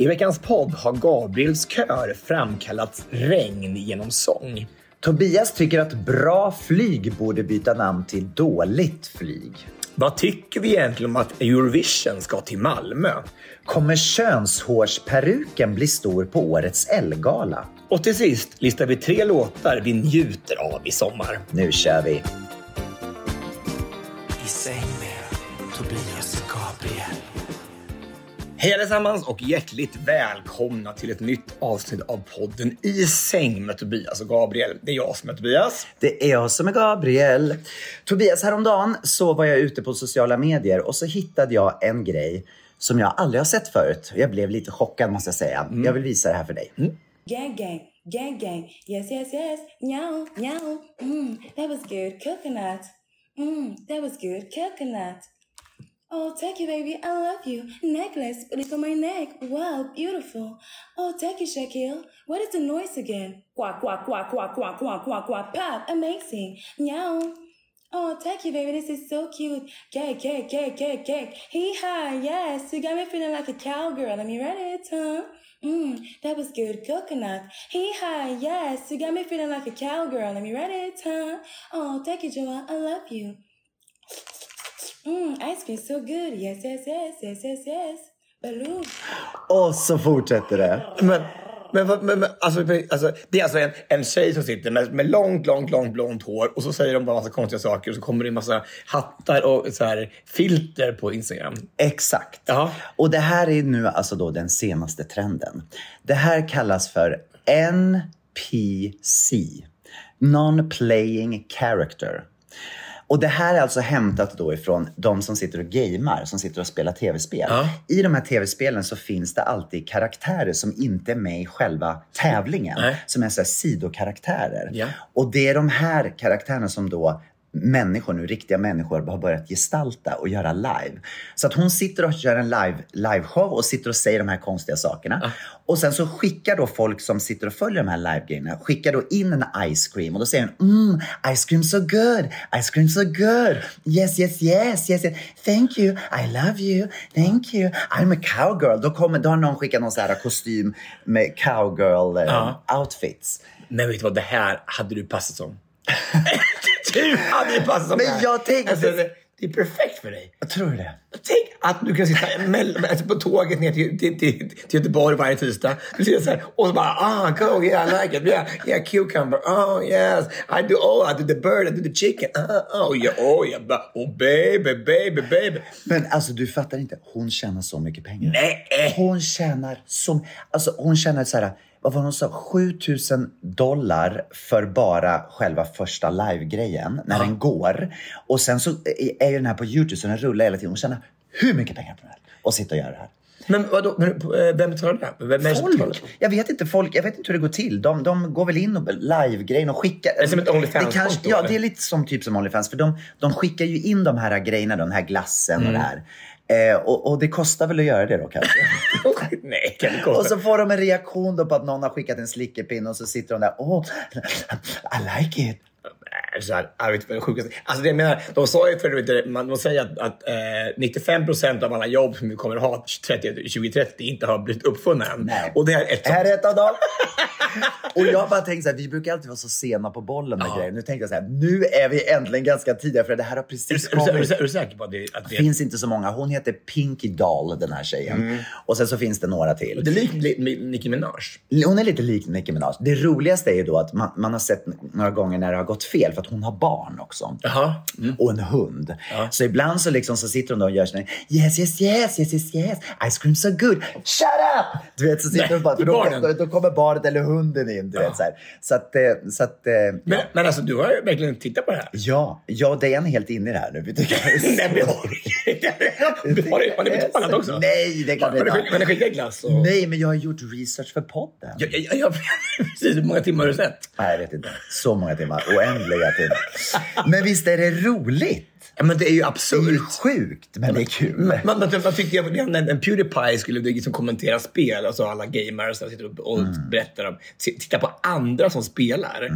I veckans podd har Gabriels kör framkallat regn genom sång. Tobias tycker att bra flyg borde byta namn till dåligt flyg. Vad tycker vi egentligen om att Eurovision ska till Malmö? Kommer könshårsperuken bli stor på årets Elgala? Och till sist listar vi tre låtar vi njuter av i sommar. Nu kör vi! Hej allesammans och hjärtligt välkomna till ett nytt avsnitt av podden I säng med Tobias och Gabriel. Det är jag som är Tobias. Det är jag som är Gabriel. Tobias, häromdagen så var jag ute på sociala medier och så hittade jag en grej som jag aldrig har sett förut. Jag blev lite chockad måste jag säga. Jag vill visa det här för dig. Gang gang, gang gang, yes yes yes, meow meow. Mm, that was good coconut. Mm, that was good coconut. Oh, thank you, baby. I love you. Necklace, put it on my neck. Wow, beautiful. Oh, thank you, Shaquille. What is the noise again? Quack, quack, quack, quack, quack, quack, quack, quack. Pop, amazing. Meow. Oh, thank you, baby. This is so cute. Cake, cake, cake, cake, cake. Hee ha, yes. You got me feeling like a cowgirl. Let me read it, huh? Mmm, that was good coconut. Hee ha, yes. You got me feeling like a cowgirl. Let me read it, huh? Oh, thank you, Joa. I love you. Mmm, ice cream so good. Yes, yes, yes, yes, yes, yes. Baloo. Och så fortsätter det. Men, men, men, men alltså, alltså, det är alltså en, en tjej som sitter med, med långt, långt, långt blont hår och så säger de bara massa konstiga saker och så kommer det en massa hattar och så här, filter på Instagram. Exakt. Ja. Och det här är nu alltså då den senaste trenden. Det här kallas för NPC. Non-playing character. Och det här är alltså hämtat då ifrån de som sitter och gamer, som sitter och spelar tv-spel. Ja. I de här tv-spelen så finns det alltid karaktärer som inte är med i själva tävlingen. Nej. Som är så sidokaraktärer. Ja. Och det är de här karaktärerna som då människor nu, riktiga människor, har börjat gestalta och göra live. Så att hon sitter och gör en live, liveshow och sitter och säger de här konstiga sakerna. Och sen så skickar då folk som sitter och följer de här live-grejerna, skickar då in en ice cream och då säger hon mm, ice cream so good, ice cream so good, yes, yes, yes, yes, yes, thank you, I love you, thank you, I'm a cowgirl. Då, kommer, då har någon skickat någon så här kostym med cowgirl Ja. outfits. Men vet du vad, det här hade du passat som. Du hade ju passat som Men här. jag tänkte- Alltså, det, det är perfekt för dig. Jag tror det. Tänk att du kan sitta mell- alltså på tåget ner till, till, till, till Göteborg varje tisdag. Du sitter så här och så bara ah go yeah I like it yeah yeah cucumber oh yes I do oh I do the bird I do the chicken oh, oh yeah oh yeah oh baby baby baby. Men alltså du fattar inte, hon tjänar så mycket pengar. Nej. Hon tjänar så, alltså hon tjänar så här, vad var hon sa, 7000 dollar för bara själva första live-grejen när den går. Och sen så är ju den här på Youtube så den rullar hela tiden. Hon tjänar hur mycket pengar på det här? Och sitta och göra det här. Men vadå, eh, vem betalar det? Vem är det som betalar? Folk! Jag vet inte, folk, jag vet inte hur det går till. De, de går väl in och live-grejen och skickar. det som ett OnlyFans-konto, Det kanske- Ja, eller? det är lite som typ som Onlyfans. För de, de skickar ju in de här grejerna, den här glassen och det här. Eh, och, och det kostar väl att göra det då kanske. Nej, kan det och så får de en reaktion då på att någon har skickat en slickerpinne och så sitter de där. Oh, I like it. Så här, jag vet inte vad det sjukaste. Alltså det jag menar, de sa ju för vet du, man, de säger att, att eh, 95 procent av alla jobb som vi kommer att ha 30, 2030 inte har blivit uppfunna än. Nej. Och det är ett Här är ett av dem. Och jag bara tänkte så här, vi brukar alltid vara så sena på bollen med Ja. grejer. Nu tänkte jag så här, nu är vi äntligen ganska tidiga för det här har Är, precis du- är, är, kommit. du- är du säker på att det, att Det finns inte så många. Hon heter Pinky Doll, den här tjejen. Och sen så finns det några till. det är likt Li- Mi- Nicki Minaj? Hon är lite lik Nicki Minaj. Det roligaste är ju då att man, man har sett några gånger när det har gått fel för hon har barn också. Mm. Och en hund. Så ibland så, liksom så sitter hon och gör sån här, yes, yes, yes, yes, yes, yes, ice cream so good, shut up! Du vet, så sitter Nej, hon bara, för då, då, kommer barnet eller hunden in. Du vet, så, här. så att, eh, så att eh, Men, men alltså, du har ju verkligen tittat på det här. ja, och Diane är helt inne i det här nu. Nej, men har ni- betalat också? Nej, det klart vi inte har ni skickat glass? Och... Nej, men jag har gjort research för podden. Jag, jag, jag, precis, hur många timmar har du sett? Nej, jag vet inte. Så många timmar. Oändliga timmar. Men visst är det roligt? Ja, men det är ju Det är ju absurt. sjukt, men det är kul. Man, man, man tyckte jag, en, en Pewdiepie skulle liksom kommentera spel, alltså alla gamers som sitter upp och Mm. berättar om, titta på andra som spelar.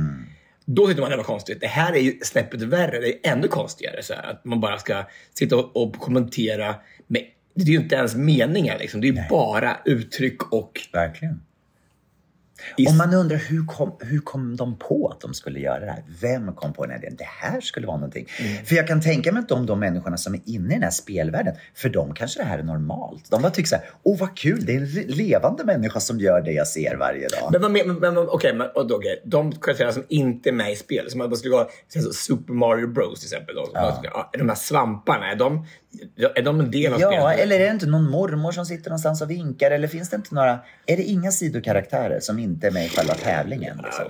Då tyckte man det var konstigt. Det här är ju snäppet värre, det är ännu konstigare. Så här, att man bara ska sitta och, och kommentera. Med, det är ju inte ens meningen, liksom. det är ju bara uttryck och... Verkligen. Och man undrar hur kom, hur kom de på att de skulle göra det här? Vem kom på den här idén? Det här skulle vara någonting. För jag kan tänka mig att de, de människorna som är inne i den här spelvärlden, för dem kanske det här är normalt. De bara tycker så här, åh vad kul, det är en levande människa som gör det jag ser varje dag. Men, men, men, okej, då, okej, de karaktärer som inte är med i spel, som man skulle så Super Mario Bros till exempel. Då, ja. De här svamparna, är de, är de en del av Ja, spelet? eller är det inte någon mormor som sitter någonstans och vinkar? Eller finns det inte några, är det inga sidokaraktärer som inte är med i själva tävlingen? Liksom?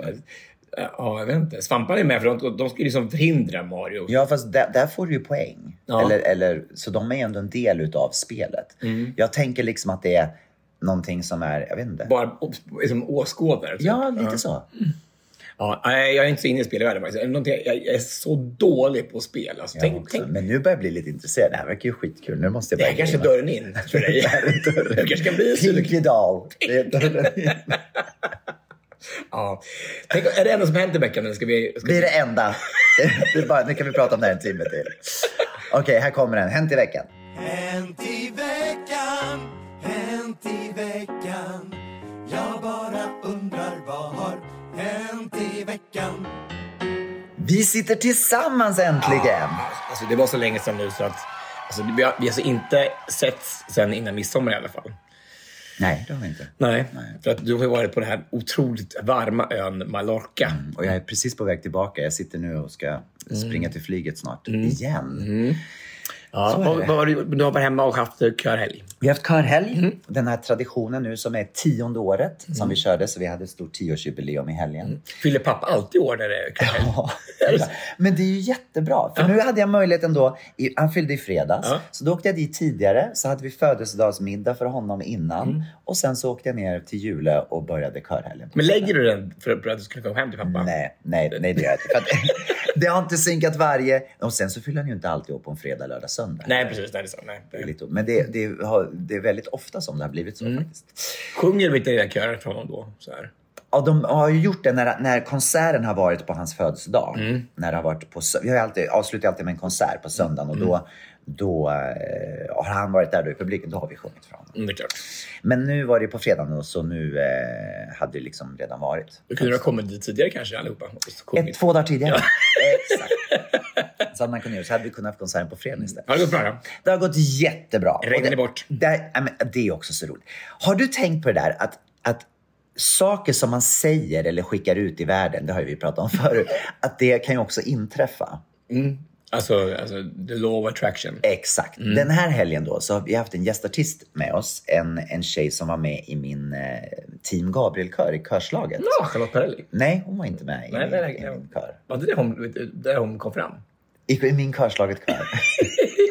Ja, jag vet inte. Svamparna är med för de, de ska ju liksom förhindra Mario. Ja, fast där, där får du ju poäng. Ja. Eller, eller, så de är ändå en del utav spelet. Mm. Jag tänker liksom att det är någonting som är, jag vet inte. Bara liksom åskådare. typ. Ja, lite så. Ja, nej, jag är inte så inne i spelvärlden faktiskt. Jag jag är så dålig på spel. Alltså, tänk, också. tänk, Men nu börjar jag bli lite intresserad. Det här verkar ju skitkul. Nu måste jag det här börja kanske är dörren in för dig. Det här är dörren. Du kanske kan bli en Pinky Doll. Det är dörren in. Ja. Tänk, är det enda som hänt i veckan? Eller ska vi, ska Det är det enda. Det är bara, nu kan vi prata om det här en timme till. Okej, här kommer den. Hänt i veckan. Hänt i veckan, hänt i veckan Jag bara undrar vad har hänt i veckan Vi sitter tillsammans äntligen. Alltså, det var så länge sedan nu så att alltså, vi, har, vi har alltså inte sett sen innan midsommar i alla fall. Nej, det har vi inte. Nej, för att du har ju varit på den här otroligt varma ön Mallorca. Och jag är precis på väg tillbaka. Jag sitter nu och ska Mm. springa till flyget snart. Igen. Ja, vad, har du- har varit hemma och haft körhelg. Vi har haft körhelg. Mm. Den här traditionen nu som är tionde året som vi körde. Så vi hade ett stort tioårsjubileum i helgen. Fyller pappa alltid år när det är körhelg? Ja, men det är ju jättebra. För nu hade jag möjligheten då, i, han fyllde i fredags, Ja. så då åkte jag dit tidigare. Så hade vi födelsedagsmiddag för honom innan. Mm. Och sen så åkte jag ner till Jule och började körhelgen. Men lägger du den för, att du skulle komma hem till pappa? Nej, nej, nej det gör jag inte. Det har inte synkat varje... Och sen så fyller han ju inte alltid upp på en fredag, lördag, söndag. Nej, precis. Nej, det är så. Nej. Det är lite, men det, det, har, det är väldigt ofta som det har blivit Mm. så faktiskt. Sjunger vi inte den kören för honom då? Så här. Ja, de har ju gjort det när, när konserten har varit på hans födelsedag. Mm. När det har varit på, vi har alltid, avslutar alltid med en konsert på söndagen och Mm. då, då eh, har han varit där då i publiken. Då har vi sjungit för honom. Mm. Men nu var det på fredagen och så nu eh, hade det liksom redan varit. Då kunde du ha kommit dit tidigare kanske allihopa. Ett, två dagar tidigare. Exakt. Göra. Så hade vi kunnat haft konserten på fredag istället. Har det gått bra då? Det har gått jättebra. Det, det bort? Det, det är också så roligt. Har du tänkt på det där att, att saker som man säger eller skickar ut i världen, det har ju vi pratat om förut, att det kan ju också inträffa. Alltså, alltså the law of attraction. Exakt. Mm. Den här helgen då så har vi haft en gästartist med oss. En, en tjej som var med i min eh, Team Gabriel-kör i körslaget. Ja, Charlotte Perrelli. Nej, hon var inte med i, Nej, min, nej, nej, i min kör. Var det där hon, där hon kom fram? I, I min körslaget-kör.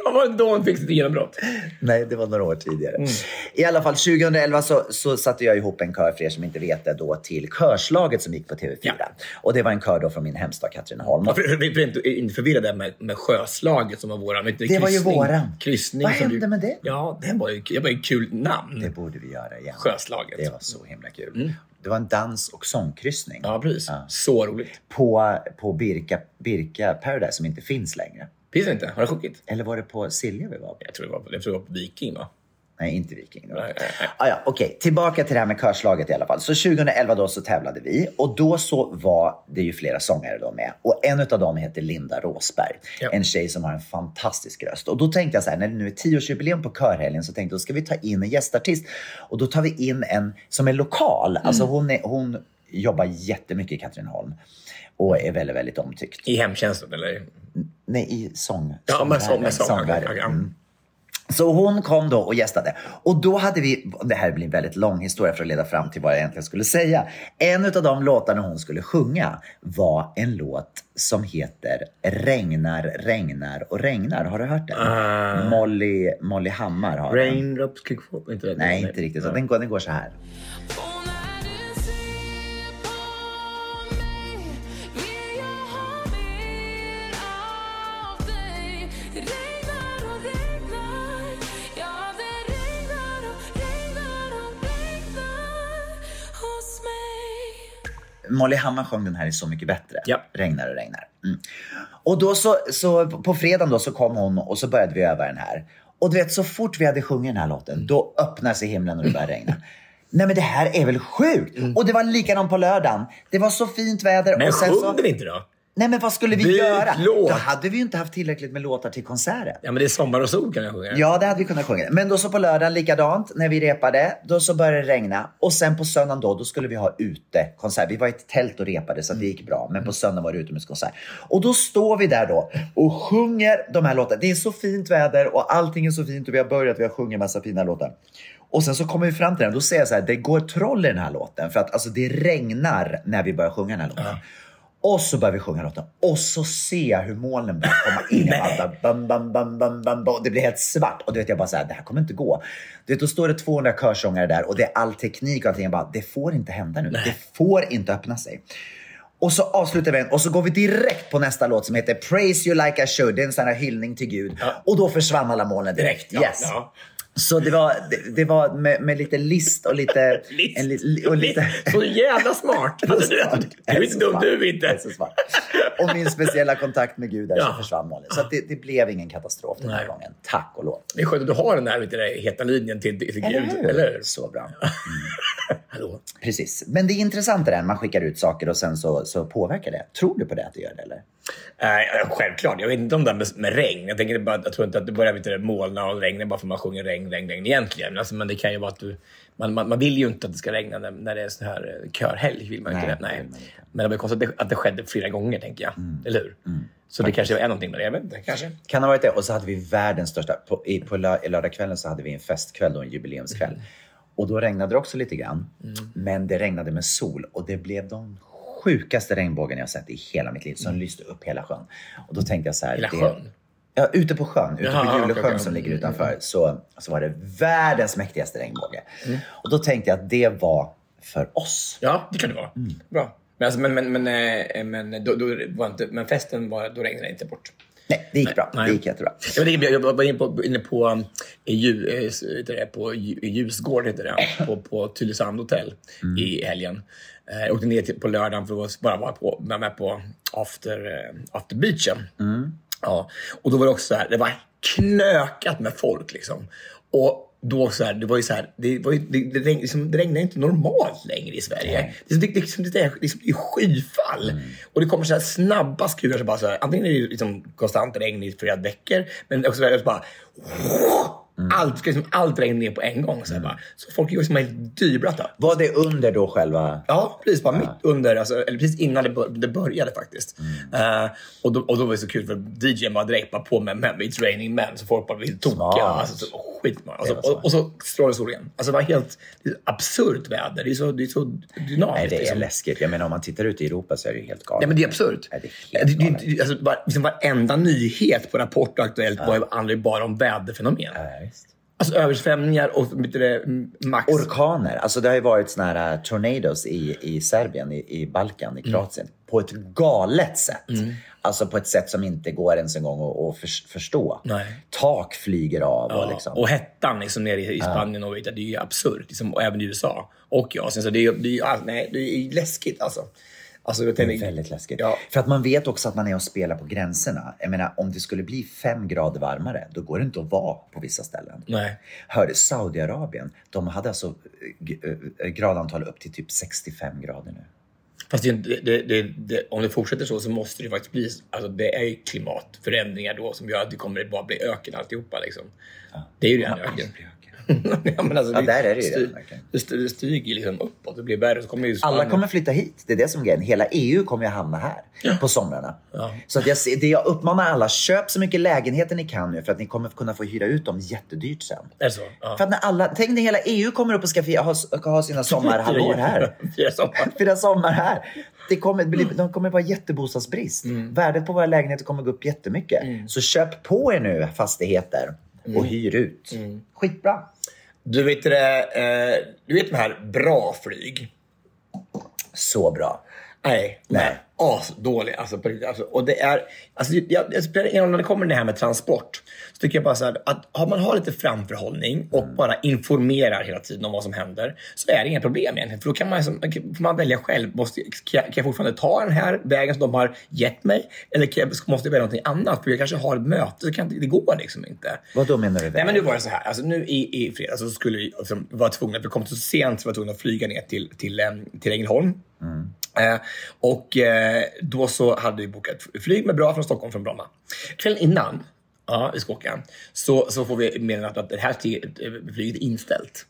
ja, var det då hon fick sitt genombrott? Nej, det var några år tidigare. Mm. I alla fall 2011 så, så satte jag ihop en kör, för er som inte vet det, då till Körslaget som gick på TV4. Ja. Och det var en kör då från min hemstad Katrineholm. Ja, för, för, för, inte, inte förvirra det med, med sjöslaget som var våran. du, Det var ju kryssning- våran. Kryssning Vad hände med det? Ja, det var ju, det var ju kul namn. Det borde vi göra igen. Sjöslaget. Det var så himla kul. Det var en dans och sångkryssning. Ja, precis. Så roligt. På, på Birka, Birka Paradise som inte finns längre. Finns det inte? Har det sjunkit? Eller var det på Silja vi var på? Jag tror det var, jag tror det var på Viking va? Nej, inte Viking. Nej, nej, nej. Ah, ja, Okej, tillbaka till det här med körslaget i alla fall. Så 2011 då så tävlade vi och då så var det ju flera sångare då med. Och en av dem heter Linda Råsberg. Ja. En tjej som har en fantastisk röst. Och då tänkte jag så här, när det nu är tioårsjubileum på körhelgen så tänkte jag då ska vi ta in en gästartist. Och då tar vi in en som är lokal. Mm. Alltså hon, är, hon jobbar jättemycket i Katrineholm. Och är väldigt, väldigt omtyckt. I hemtjänsten eller? Nej, i sång. Ja, med sång. Med sång. sångvärlden. Okej, okej, Mm. Så hon kom då och gästade. Och då hade vi, det här blir en väldigt lång historia för att leda fram till vad jag egentligen skulle säga. En av de låtarna hon skulle sjunga var en låt som heter Regnar, regnar och regnar. Har du hört den? Ah. Molly, Molly Hammar har den. Raindrops kick? Nej, inte riktigt. Så den, går, den går så här. Molly Hammar sjöng den här i Så mycket bättre. Ja. Regnar och regnar. Mm. Och då så, så på fredagen då så kom hon och så började vi öva den här. Och du vet så fort vi hade sjungit den här låten då öppnar sig himlen och det började regna. Nej men det här är väl sjukt! Och det var likadant på lördagen. Det var så fint väder. Men och sen så, den inte då? Nej men vad skulle vi Byt göra? låt. Då hade vi ju inte haft tillräckligt med låtar till konserten. Ja, men det är Sommar och sol kan jag sjunga. Ja, det hade vi kunnat sjunga. Men då så på lördagen likadant när vi repade. Då så började det regna och sen på söndagen då, då skulle vi ha utekonsert. Vi var i ett tält och repade så det gick bra. Men på söndagen var det utomhuskonsert. Och då står vi där då och sjunger de här låtarna. Det är så fint väder och allting är så fint och vi har börjat, vi har sjungit massa fina låtar. Och sen så kommer vi fram till den. Då säger jag så här, det går troll i den här låten. För att alltså det regnar när vi börjar sjunga den här låten. Och så börjar vi sjunga låten och så ser jag hur molnen börjar komma in. Jag bara, bam, bam, bam, bam, bam, bam. Det blir helt svart och du vet jag bara så här, det här kommer inte gå. Du vet, då står det 200 körsångare där och det är all teknik och allting. Jag bara, det får inte hända nu. Det får inte öppna sig. Och så avslutar vi den och så går vi direkt på nästa låt som heter Praise you like I should. Det är en sån här hyllning till Gud. Och då försvann alla molnen direkt. Ja, yes. ja. Så det var, det, det var med, med lite list och lite... List. en li- och lite Så jävla smart! Alltså, du, du är inte dum du är inte. smart. Och min speciella kontakt med Gud där Ja. så försvann molnet. Så det, det blev ingen katastrof den här Nej. gången. Tack och lov. Det är skönt att du har den där, vet du, där heta linjen till, till Gud. hur? Eller hur? Så bra. Hallå? Precis. Men det är intressant det där, man skickar ut saker och sen så, så påverkar det. Tror du på det att det gör det eller? Nej, självklart. Jag vet inte om det här med, med regn. Jag, tänker bara, jag tror inte att det börjar vet du, molna och regna bara för att man sjunger regn, regn, regn egentligen. Alltså, men det kan ju vara att du... Man, man, man vill ju inte att det ska regna när, när det är så här eh, körhelg. Vill man inte Nej, det. Nej. det inte. Men det var konstigt att det, skedde flera gånger, tänker jag. Eller hur? Så det kanske är någonting med det. Jag vet inte. Kanske. Kan ha varit det. Och så hade vi världens största... På, i, på lö, lördagskvällen så hade vi en festkväll och en jubileumskväll. Och då regnade det också lite grann. Men det regnade med sol och det blev de sjukaste regnbågen jag sett i hela mitt liv. Som lyste upp hela sjön. Och då tänkte jag så här... Hela det- sjön? Ja, ute på sjön. Ute Jaha, på Julesjön okej. som ligger utanför. Så, så var det världens mäktigaste regnbåge. Och då tänkte jag att det var för oss. Ja, det kan det vara. Mm. Bra. Men, alltså, men, men, men, eh, men, då, då var inte, men festen var, då regnade inte bort. Nej, det gick bra. Nej. Det gick jättebra. Jag, vet, inte, jag var inne på, inne på, um, i Lju- eh, det, på Ljusgård heter det, på, på Tylösand hotell i helgen. Eh, Jag åkte ner på lördagen för att bara vara på, med på after, eh, after beachen. Ja. Och då var det också så här, det var knökat med folk liksom. Och då så här, det var ju så här, det, var ju, det, det, liksom, det regnar inte normalt längre i Sverige. Det, det, liksom, det, är, liksom, det är skyfall. Och det kommer så här snabba skurar. Så bara så här, antingen är det liksom konstant regn i flera veckor, men också så här, så bara allt, ska liksom, allt regnar ner på en gång. Så, här, bara. så folk är liksom helt dyblöta. Var det under då själva... Ja, precis. Bara mitt under, alltså, eller precis innan det, bör, det började faktiskt. Eh, och, då, och då var det så kul för DJn bara direkt bara på med, med It's raining men så folk bara blev tokiga. Smart. Alltså, så, skitbra. Alltså, var och, och så strålade solen. Alltså det var helt det absurt väder. Det är så, det är så dynamiskt. Nej, det är liksom. läskigt. Jag menar om man tittar ut i Europa så är det helt galet. Nej, men det är absurt. Nej, det är helt det, galet. det, alltså, bara, liksom varenda nyhet på Rapport och Aktuellt var ju aldrig bara om väderfenomen. Ja. Alltså översvämningar och det, max... Orkaner. Alltså det har ju varit såna här uh, tornadoes i, i Serbien, i, i Balkan, i Mm. Kroatien. På ett galet sätt. Alltså på ett sätt som inte går ens en gång att, att för, förstå. Nej. Tak flyger av och Ja, liksom. Och hettan liksom nere i i Spanien och det är ju absurt. Liksom, och även i USA och i Asien. Så det är, det är, all- nej, det är läskigt alltså. alltså Det är väldigt läskigt. Ja. För att man vet också att man är och spelar på gränserna. Jag menar, om det skulle bli fem grader varmare, då går det inte att vara på vissa ställen. Nej. Hörde Saudiarabien, de hade alltså eh, eh, gradantal upp till typ 65 grader nu. Fast det, det, det, om det fortsätter så så måste det faktiskt bli... Alltså det är ju klimatförändringar då som gör att det kommer bara bli öken alltihopa. Liksom. Det är ju redan öken. ja, men alltså, Ja, där är det ju styr-. Det styr- det stiger liksom uppåt. Det blir värre. Så kommer ju Alla kommer flytta hit. Det är det som är grejen. Hela EU kommer ju hamna här på somrarna. Så att jag, det jag uppmanar alla, köp så mycket lägenheter ni kan nu för att ni kommer kunna få hyra ut dem jättedyrt sen. Är det så? Ja. För att när alla, tänk när hela EU kommer upp och ska fira, ha, ha sina sommarhalvår här. Fyra sommar. Fira sommar här. Det kommer, bli, de kommer vara jättebostadsbrist. Värdet på våra lägenheter kommer gå upp jättemycket. Så köp på er nu fastigheter och hyr ut. Skitbra. Du vet det, eh, du vet de här bra flyg? Så bra. Nej, Nej. Asdåliga. Alltså, alltså, och det är, alltså, jag, jag spelar ingen roll när det kommer det här med transport. Så tycker jag bara så här, att har man har lite framförhållning och Mm. bara informerar hela tiden om vad som händer så är det inga problem egentligen. För då kan man, liksom, får man välja själv. Måste, kan, jag, kan jag fortfarande ta den här vägen som de har gett mig? Eller jag, måste jag välja någonting annat? För jag kanske har ett möte. Så kan, det- det går liksom inte. Vad då menar du? Nej, men nu var det så här. Alltså, nu i, i fredags så skulle vi liksom, vara tvungna, vi kom så sent så vi var tvungna att flyga ner till, till, em, till Ängelholm. Eh, och eh, då så hade vi bokat flyg med bra från Stockholm från Bromma. Kvällen innan ja, vi ska åka så, så får vi meddelandet att det här eh, flyget är inställt.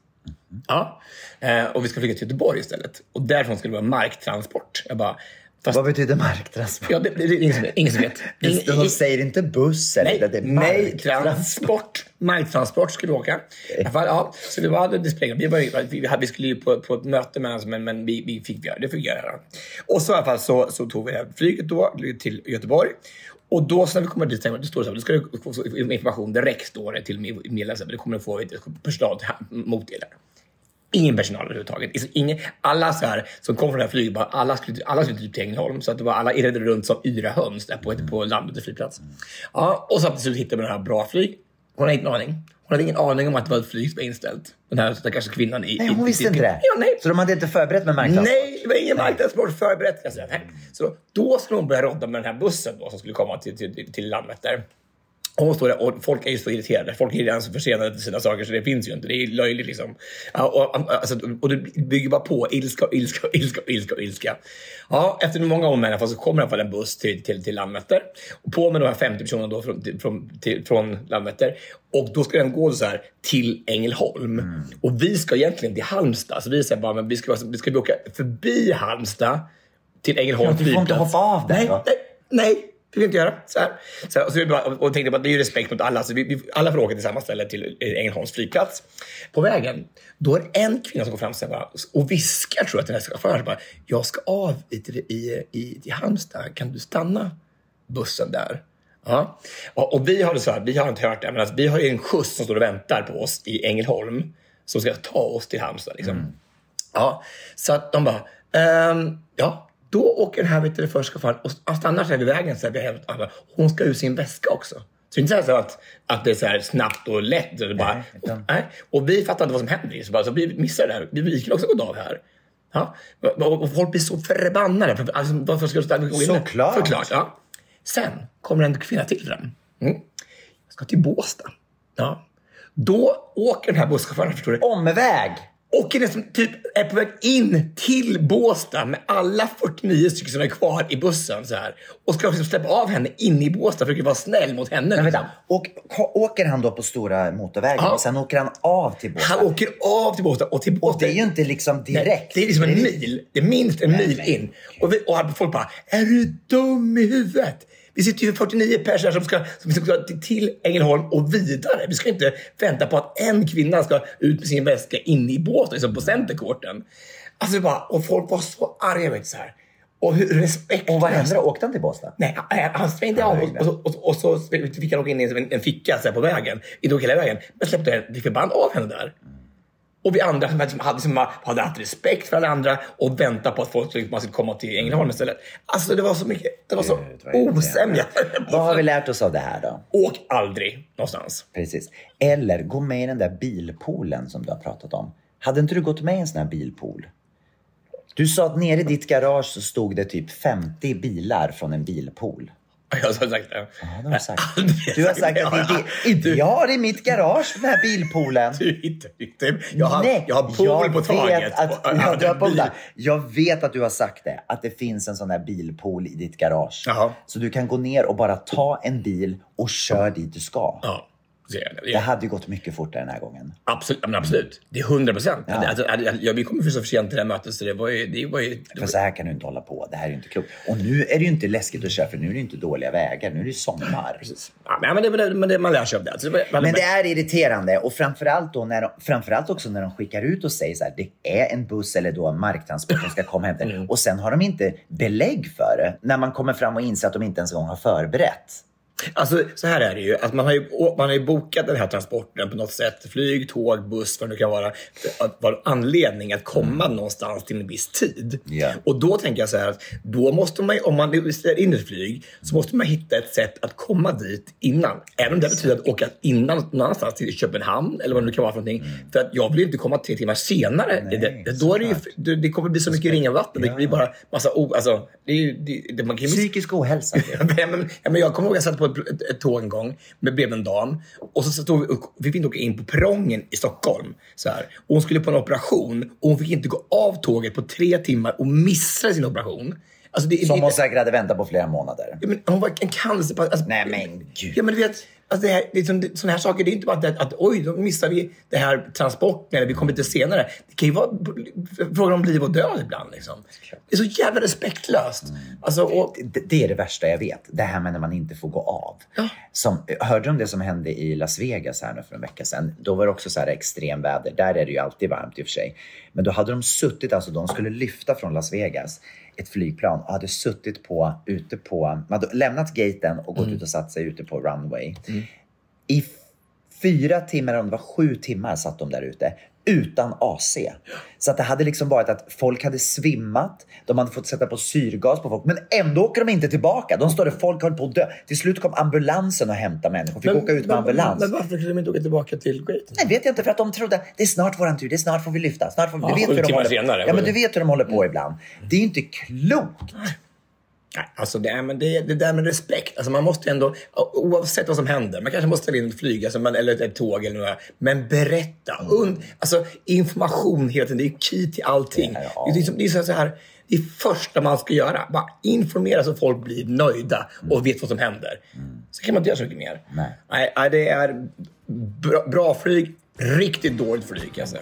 Ja, eh, och vi ska flyga till Göteborg istället. Och därifrån ska det vara marktransport. Jag bara, fast, Vad betyder marktransport? ja, det, det, det ingen som vet. Ingen som vet. Ingen- de säger inte buss eller Nej, det är marktransport. transport. Marktransport skulle vi åka. I fall, ja, så vi hade display. Vi, var, vi, hade, vi skulle ju på, på ett möte med oss, men, men vi, vi fick göra det. fick göra. Och så i alla fall så, så tog vi flyget då till Göteborg. Och då så när vi kommer dit, det står så här, då ska du få information direkt står det till medlemmarna. Det kommer att få du, personal mot er. Ingen personal överhuvudtaget. Alltså, Ingen, alla så här, som kom från det här flyget, bara, alla skulle, alla skulle typ till Ängelholm. Så att det var alla irrade runt som yra höns där på, på Landvetter flygplats. Ja, och så till slut hittade vi den här bra flyg. Hon hade inte en aning. Hon hade ingen aning om att det var ett flyg som var inställt. Den här stackars kvinnan i... Nej, i- hon visste inte det. Ja, nej. Så de hade inte förberett med marktransport? Nej, det var ingen marknadsport förberett. Nej. Så då skulle hon börja rodda med den här bussen då, som skulle komma till, till, till Landvetter. Och där och folk är ju så irriterade. Folk är redan så försenade till sina saker så det finns ju inte. Det är löjligt liksom. Och, alltså, och det bygger bara på ilska, och ilska, och ilska, och ilska, och ilska. Ja, efter många om fall så kommer i alla fall en buss till, till, till Landvetter. Och på med de här 50 personerna då från, till, från, till, från Landvetter. Och då ska den gå så här till Ängelholm. Och vi ska egentligen till Halmstad. Så vi säger bara, men vi ska, vi ska åka förbi Halmstad till Ängelholm Ja, du får inte hoppa av där Nej, nej, nej. Vill vi inte göra. Så här. Så här, och, så vi bara, och tänkte bara, det är ju respekt mot alla. Så vi, vi, alla får åka till samma ställe till eh, Ängelholms flygplats. På vägen, då är det en kvinna som går fram bara, och viskar tror jag till den här chauffören. Bara, jag ska av i, till- i, i, i Halmstad. Kan du stanna bussen där? Ja. Och, och vi har det så här, vi har inte hört det, men alltså, vi har ju en skjuts som står och väntar på oss i Ängelholm. Som ska ta oss till Halmstad. Liksom. Ja, så att de bara, ehm, ja, då åker den här vet du, första chauffören och stannar sig vid vägen. Så här, och hon ska ur sin väska också. Så det är inte så att, att det är så här snabbt och lätt. Det bara, Nej, nej. Och vi fattar inte vad som händer. Så, bara, så vi missar det här. Vi, vi skulle också gått av här. Ja. Och, och folk blir så förbannade. För, alltså, varför ska du stanna? Såklart. Såklart. Ja. Sen kommer en kvinna till fram. Mm. Jag ska till Båstad. Ja. Då åker den här busschauffören, förstår du, Omväg! Och är nästan typ är på väg in till Båstad med alla 49 stycken som är kvar i bussen så här. Och ska liksom släppa av henne in i Båstad, försöker vara snäll mot henne. Men vänta, ko- åker han då på stora motorvägen Ja. och sen åker han av till Båstad? Han åker av till Båstad och till Båstad. Och det är ju inte liksom direkt. Nej, det är liksom en mil. Det är minst en mil in. Och, vi, och folk bara, är du dum i huvudet? Vi sitter ju 49 personer som ska, som ska till- Ängelholm och vidare. Vi ska inte vänta på att en kvinna ska ut med sin väska in i båten, liksom på centercourten. Alltså bara, och folk var så arga, vet så här. Och hur respektlöst. Och vad då? Åkte han till Båstad? Nej, han, han svängde av och, och, så- och, och så fick han åka in i en, en ficka så på vägen. Inte åka hela vägen. Men släppte fick förband av henne där. Och vi andra som hade, som hade, som hade haft respekt för alla andra och väntat på att folk man skulle komma till Ängelholm istället. Alltså det var så mycket, det var så Gud, osämja. Vad har vi lärt oss av det här då? Åk aldrig någonstans. Precis. Eller gå med i den där bilpoolen som du har pratat om. Hade inte du gått med i en sån här bilpool? Du sa att nere i ditt garage så stod det typ 50 bilar från en bilpool. Jag har sagt det. Ja, det har sagt. Du har sagt att det är det. Jag har i mitt garage den här bilpoolen. Du hittar inte. Jag har, Nej, jag har pool på vet taget. Att, ja, du har pool. Jag vet att du har sagt det, att det finns en sån här bilpool i ditt garage. Jaha. Så du kan gå ner och bara ta en bil och kör dit du ska. Ja, det. Det hade ju gått mycket fortare den här gången. Absolut, men absolut. Det är hundra procent. Ja. Alltså, ja, vi kommer för så för sent till det här mötet så det var ju... Det var ju För så här kan du inte hålla på. Det här är ju inte klokt. Och nu är det ju inte läskigt att köra för nu är det ju inte dåliga vägar. Nu är det ju sommar. ja, men, men, det, men det, man lär sig av det. Alltså, det var- Men det är irriterande och framförallt, då när de, framförallt också när de skickar ut och säger så här, det är en buss eller då en marktransport som ska komma hämta Mm. Och sen har de inte belägg för det när man kommer fram och inser att de inte ens en gång har förberett. Alltså, så här är det ju. Att man, har ju man har ju bokat den här transporten på något sätt. Flyg, tåg, buss, vad det nu kan vara. Att vara anledning att komma någonstans till en viss tid. Ja. Och då tänker jag så här att då måste man, om man ställer in ett flyg, så måste man hitta ett sätt att komma dit innan. Även om det betyder att åka innan någon annanstans, till Köpenhamn eller vad det nu kan vara för någonting. För att jag vill ju inte komma tre timmar senare. Mm. Nej, det, då är det, ju, det, kommer bli så mycket ringa vatten. Det blir bara massa o... Alltså, det är ju, det, det, man kan ju Psykisk ohälsa. Ja, men, ja, men jag kommer ihåg att jag satt på ett, tåg en gång med bredvid en dam. Och så stod vi, och vi fick inte åka in på perrongen i Stockholm. Så här. Och hon skulle på en operation och hon fick inte gå av tåget på tre timmar och missade sin operation. Alltså, det, Som det, hon säkert hade väntat på flera månader. ja, men hon var en cancer... Alltså, Nej, men gud. Ja, men du vet, alltså det här, det är som, det, såna här saker, det är inte bara att, att oj, då missar vi det här transporten eller vi kommer lite senare. Det kan ju vara frågan om liv och död ibland. Liksom. Det är så jävla respektlöst. Alltså, och, det, det är det värsta jag vet. Det här med när man inte får gå av. Ja. Som, hörde du om det som hände i Las Vegas här nu för en vecka sedan? Då var det också så här extremväder. Där är det ju alltid varmt i och för sig. Men då hade de suttit, alltså de skulle lyfta från Las Vegas ett flygplan och hade suttit på, ute på, man hade lämnat gaten och gått ut och satt sig ute på runway. I f- fyra timmar, om det var sju timmar, satt de där ute utan AC. Så att det hade liksom varit att folk hade svimmat, de hade fått sätta på syrgas på folk, men ändå åker de inte tillbaka. De står där, folk höll på att dö. Till slut kom ambulansen och hämtade människor, fick åka ut med ambulans. Men, men varför kunde de inte åka tillbaka till Great? Nej, vet jag inte, för att de trodde att det är snart våran tur, det är snart får vi lyfta. Snart får vi... Ja, du vet hur de håller senare. Ja, men du vet hur de håller på ibland. Det är inte klokt. Alltså det, är, men det, det där med respekt. Alltså man måste ändå, oavsett vad som händer, man kanske måste ställa in ett flyg alltså man, eller ett tåg eller något, men berätta. Und, alltså information hela tiden, det är key till allting. Det Det är- ja. det är, som- det är så här, det är första man ska göra. Bara informera så folk blir nöjda och vet vad som händer. Så kan man inte göra så mycket mer. Nej. Nej, nej, det är bra, bra flyg, riktigt dåligt flyg kan jag säga.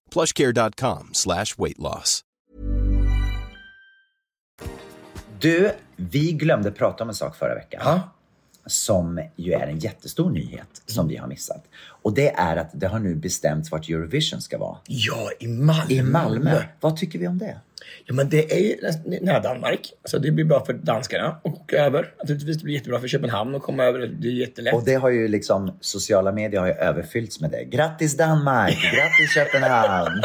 plushcare.com slash weight loss. Du, Vi glömde prata om en sak förra veckan. Ja. Som ju är en jättestor nyhet som vi har missat. Och det är att det har nu bestämts vart Eurovision ska vara. Ja, i Malmö. I Malmö. Vad tycker vi om det? Ja, men det är ju nära Danmark. Så det blir bra för danskarna att åka över. Naturligtvis det blir jättebra för Köpenhamn att komma över. Det är jättelätt. Och det har ju liksom, sociala medier har ju överfyllts med det. Grattis Danmark! Grattis Köpenhamn!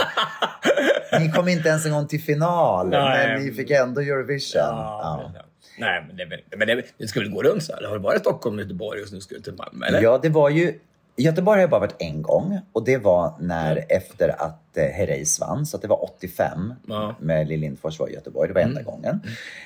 Ni kom inte ens en gång till final, Nej. men ni fick ändå Eurovision. Ja, Ja. Nej, men, det, men det, det ska väl gå runt så här? Har det varit Stockholm, Göteborg och så nu ska du till Malmö? Eller? Ja, det var ju... Göteborg har jag bara varit en gång och det var när efter att eh, Herreys vann, så att det var 85 Ja. Mm. med Lill Lindfors var i Göteborg. Det var enda gången.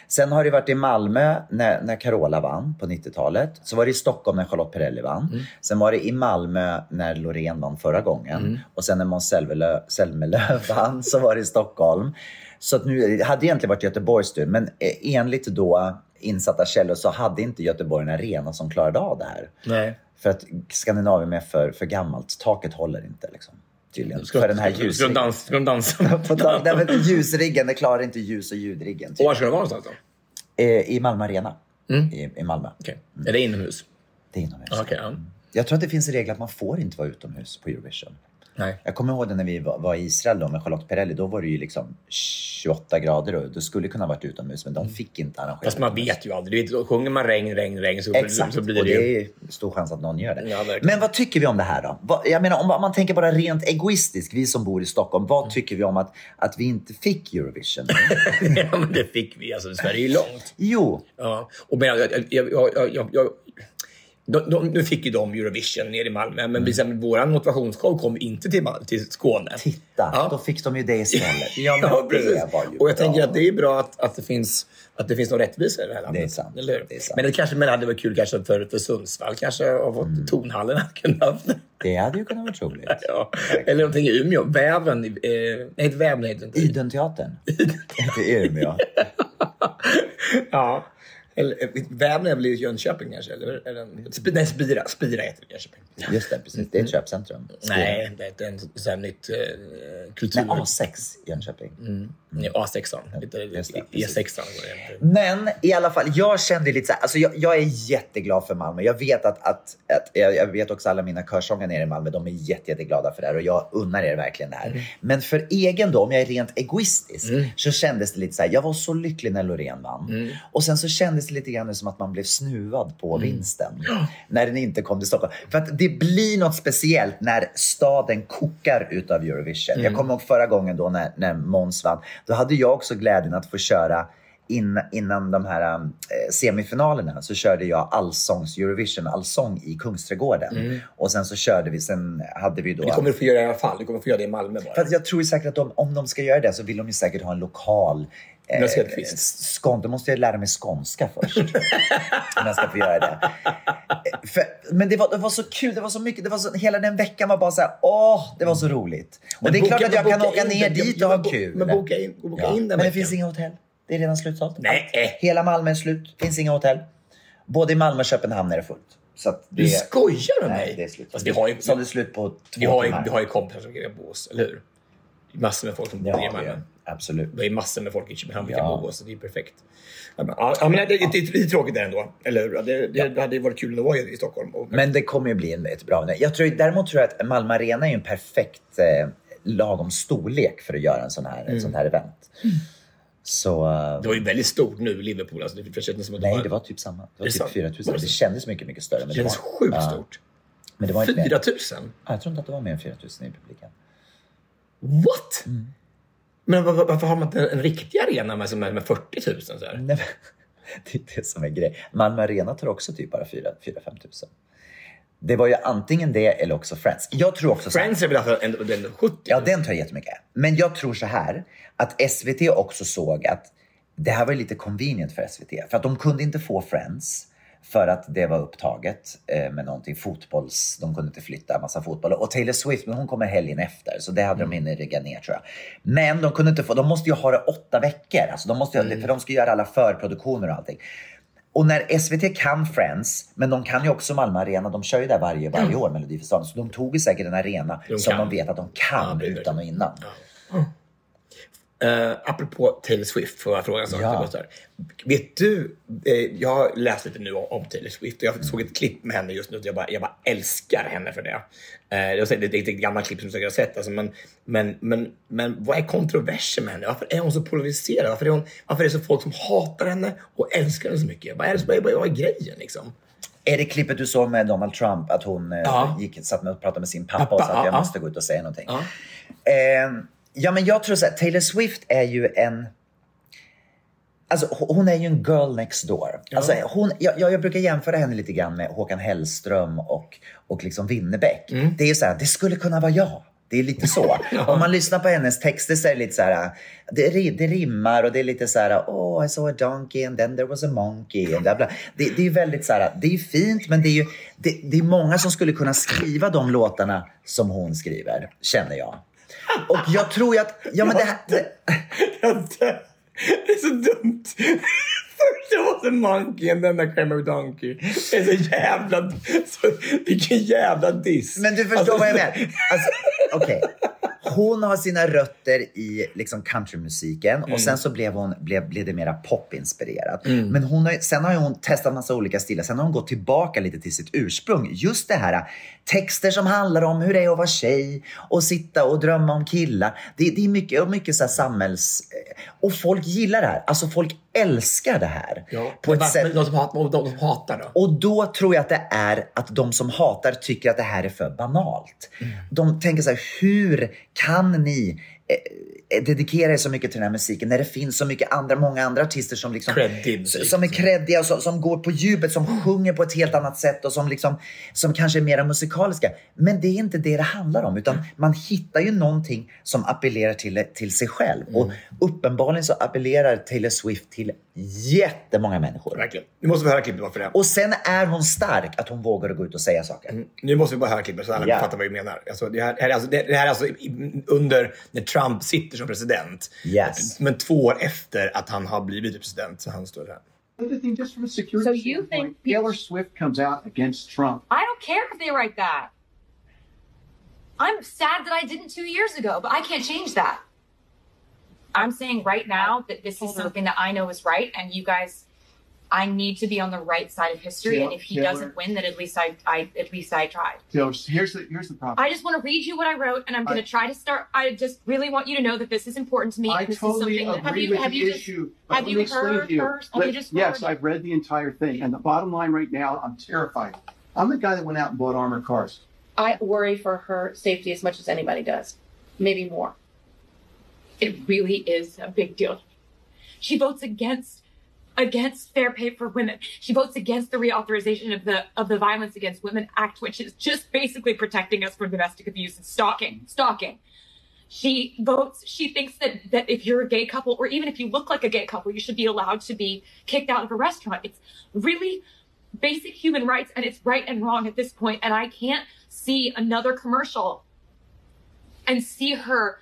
Sen har det varit i Malmö när, när Carola vann på 90-talet. Så var det i Stockholm när Charlotte Perrelli vann. Mm. Sen var det i Malmö när Loreen vann förra gången. Mm. Och sen när Måns Zelmerlöw Zelmerlöw vann så var det i Stockholm. Så att nu det hade egentligen varit Göteborgs tur, men eh, enligt då insatta källor så hade inte Göteborg en arena som klarade av det här. Nej. För att Skandinavien är för, för gammalt. Taket håller inte liksom. Tydligen. Ska, för den här ska, ska, de ljusriggen. dansa? Ska de dansa? Nej, men ljusriggen, det klarar inte ljus och ljudriggen. Och Typ. var ska de vara någonstans då? Eh, I Malmö Arena. Mm. I, I Malmö. Okej. Är det inomhus? Det är inomhus. Okej, ja. Jag tror att det finns en regel att man får inte vara utomhus på Eurovision. Nej. Jag kommer ihåg det när vi var, i Israel då med Charlotte Perrelli. Då var det ju liksom 28 grader och det skulle kunna varit utomhus men de fick inte arrangera Mm. Fast man vet ju aldrig. Då sjunger man regn, regn, regn så, Exakt, så blir det och det ju... är stor chans att någon gör det. Ja, men vad tycker vi om det här då? Jag menar om man- tänker bara rent egoistiskt, vi som bor i Stockholm, vad Mm. tycker vi om att, att vi inte fick Eurovision? ja, men det fick vi. Alltså, Sverige är ju långt. jo, Ja. Och men, jag, jag, jag, jag, de, de, nu fick ju de Eurovision nere i Malmö, men mm. vår motivationsshow kom inte till, till Skåne. titta, Ja. då fick de ju det istället. Ja, Ja, precis. och jag bra. tänker att det är bra att, att, det, finns, att det finns någon rättvisa i det här landet. Det är sant. Eller hur? Det är sant. Men det kanske men det hade varit kul kanske för, för Sundsvall kanske har fått Mm. tonhallen att kunna haft det. Hade ju kunnat vara roligt. Ja. Eller någonting i Umeå. Väven. Eh, nej, väven heter inte. Identeatern. Inte Umeå. Ja. Eller, väven är väl i Jönköping kanske? Eller, Sp- nej, Spira. Spira heter det Jönköping. Just det, precis. Det är ett köpcentrum. Nej, det är här nytt eh, kultur... Nej, A6 Jönköping. Nej, A6. Lite, Just det, E6. precis. var det. Men i alla fall, jag kände lite så här, alltså jag, jag är jätteglad för Malmö. Jag vet att, att, att jag, vet också alla mina körsångare nere i Malmö, de är jätte, jätteglada för det här och jag unnar er verkligen det här. Men för egen då, om jag är rent egoistisk, så kändes det lite så här, jag var så lycklig när Loreen vann. Och sen så kändes det lite grann som att man blev snuvad på vinsten. När den inte kom till Stockholm. För att det blir något speciellt när staden kokar utav Eurovision. Jag kommer ihåg förra gången då när, när Måns vann. Då hade jag också glädjen att få köra in, innan de här eh, semifinalerna så körde jag allsångs Eurovision allsång i Kungsträdgården. Och sen så körde vi, sen hade vi då... Det kommer du få göra i alla fall. Du kommer få göra det i Malmö bara. För jag tror säkert att de, om de ska göra det så vill de ju säkert ha en lokal. Skån, då måste jag lära mig skånska först. om jag ska få göra det. Eh, För, men det var, det var så kul, det var så mycket, det var så, hela den veckan var bara så här, åh, det var så roligt. Och Men det är klart boka- att jag kan åka in ner dit ja, och ha kul. men boka in- boka in den Men det veckan. finns inga hotell. Det är redan slutsålt. Nej. Hela Malmö är slut, finns inga hotell. Både i Malmö och Köpenhamn är det fullt. Så det, Du skojar med Nej, mig? det är slut. Fast vi har ju, Så det är slut på två vi har ju, timmar. vi har ju kompisar som grejer Bås, eller hur? Massor med folk som bor Ja, i det Malmö. absolut. Det är massor med folk i Köpenhamn vi Ja. kan bo hos, så det är perfekt. Ja, men, ja, men det, det, det är tråkigt där ändå, eller hur? Det, det, det hade varit kul att vara i Stockholm. Och, Men det kommer ju bli en, ett bra... Jag tror, däremot tror jag att Malmö Arena är en perfekt eh, lagom storlek för att göra en sån här, Mm. sånt här event. Så... eh, det var ju väldigt stort nu Liverpool. Alltså, det kändes som att nej, det var typ samma. Det var Det typ sant. 4 000. Var det Det så? kändes mycket, mycket större. Men det det kändes var, sjukt ja, stort. Men det var inte 4 mer. 000? Ja, jag tror inte att det var mer än 4 000 i publiken. What? Mm. Men var, var- varför har man inte en riktig arena med, med, med 40 000? Så här? Nej, det är det som är grejen. Malmö Arena tar också typ bara 4-5 000. Det var ju antingen det eller också Friends. Jag tror också Friends är väl alltså ändå, ändå 70? Ja, den tar jättemycket. Men jag tror så här att SVT också såg att det här var lite convenient för SVT. För att de kunde inte få Friends för att det var upptaget eh, med någonting fotbolls... De kunde inte flytta en massa fotboll. Och Taylor Swift, men hon kommer helgen efter. Så det hade de hinner rigga ner tror jag. Men de kunde inte få... De måste ju ha det åtta veckor. Alltså, de måste ju, För de ska göra alla förproduktioner och allting. Och när SVT kan Friends, men de kan ju också Malmö Arena, de kör ju där varje, varje år, Melodifestivalen. Så de tog ju säkert en arena De som kan. de vet att de kan Ja, utan och innan. Uh, apropå Taylor Swift, får jag fråga en sak? Ja. Vet du, eh, jag har läst lite nu om, om Taylor Swift och jag såg ett klipp med henne just nu och jag bara, jag bara älskar henne för det. Uh, jag säger, det är ett gammalt klipp som säkert har sett, alltså, men, men, men, men vad är kontroversen med henne? Varför är hon så polariserad? Varför är, hon, varför är det så folk som hatar henne och älskar henne så mycket? Vad är, det, vad är, vad är grejen liksom? Är det klippet du såg med Donald Trump? Att hon eh, Ja. gick, satt med och pratade med sin pappa, Pappa, och sa att ja, jag ja. måste gå ut och säga någonting. Eh, ja, men jag tror så här, Taylor Swift är ju en... Alltså hon är ju en girl next door. Alltså, hon, jag, jag brukar jämföra henne lite grann med Håkan Hellström och, och liksom Winnerbäck. Mm. Det är ju så här, det skulle kunna vara jag. Det är lite så. Om man lyssnar på hennes texter så är det lite så här, det, det rimmar och det är lite så här, oh I saw a donkey and then there was a monkey. And bla bla. Det, det är väldigt så här, det är fint men det är ju, det, det är många som skulle kunna skriva de låtarna som hon skriver, känner jag. Och jag tror ju att, ja men det här, det. Det är så dumt. It was a monkey and then I came a donkey. Det är så jävla... Så, vilken jävla diss. Men du förstår Alltså, vad jag menar. Alltså, okej. Hon har sina rötter i liksom countrymusiken Mm. och sen så blev, hon, blev, blev det mera popinspirerat. Men hon har, sen har hon testat massa olika stilar. Sen har hon gått tillbaka lite till sitt ursprung. Just det här texter som handlar om hur det är att vara tjej och sitta och drömma om killar. Det, det är mycket, mycket så här samhälls... Och folk gillar det här. Alltså folk älskar det här. Ja, på ett sätt. de, som hatar, de, som hatar då? Och då tror jag att det är att de som hatar tycker att det här är för banalt. De tänker så här, hur kan ni eh, dedikera er så mycket till den här musiken när det finns så mycket andra, många andra artister som liksom som är creddiga och som, som går på djupet, som sjunger på ett helt annat sätt och som liksom som kanske är mera musikaliska. Men det är inte det det handlar om utan man hittar ju någonting som appellerar till, till sig själv. Och uppenbarligen så appellerar Taylor Swift till jättemånga människor. Verkligen. Nu måste vi höra klippet bara för det. Och sen är hon stark att hon vågar gå ut och säga saker. Nu måste vi bara höra klippet så alla Ja. fattar vad vi menar. Alltså, det, här, alltså, det, det här är alltså under när Trump sitter som president. Yes. Men två år efter att han har blivit president. Så han står där. Thing, just from a security So you think Taylor Swift comes out against Trump. I don't care if they write that. I'm sad that I didn't two years ago, but I can't change that. I'm saying right now that this is something that I know is right, and you guys, I need to be on the right side of history. And if he Taylor- doesn't win, then at least I, I, at least I tried. Taylor, here's the here's the problem. I just want to read you what I wrote, and I'm going to try to start. I just really want you to know that this is important to me. I totally is something that, have agree you with have the you issue. but have you heard you. Let just yes, I've read the entire thing, and the bottom line right now, I'm terrified. I'm the guy that went out and bought armored cars. I worry for her safety as much as anybody does, maybe more. It really is a big deal. She votes against against fair pay for women. She votes against the reauthorization of the of the Violence Against Women Act, which is just basically protecting us from domestic abuse and stalking. Stalking. She votes. She thinks that that if you're a gay couple, or even if you look like a gay couple, you should be allowed to be kicked out of a restaurant. It's really basic human rights, and it's right and wrong at this point. And I can't see another commercial and see her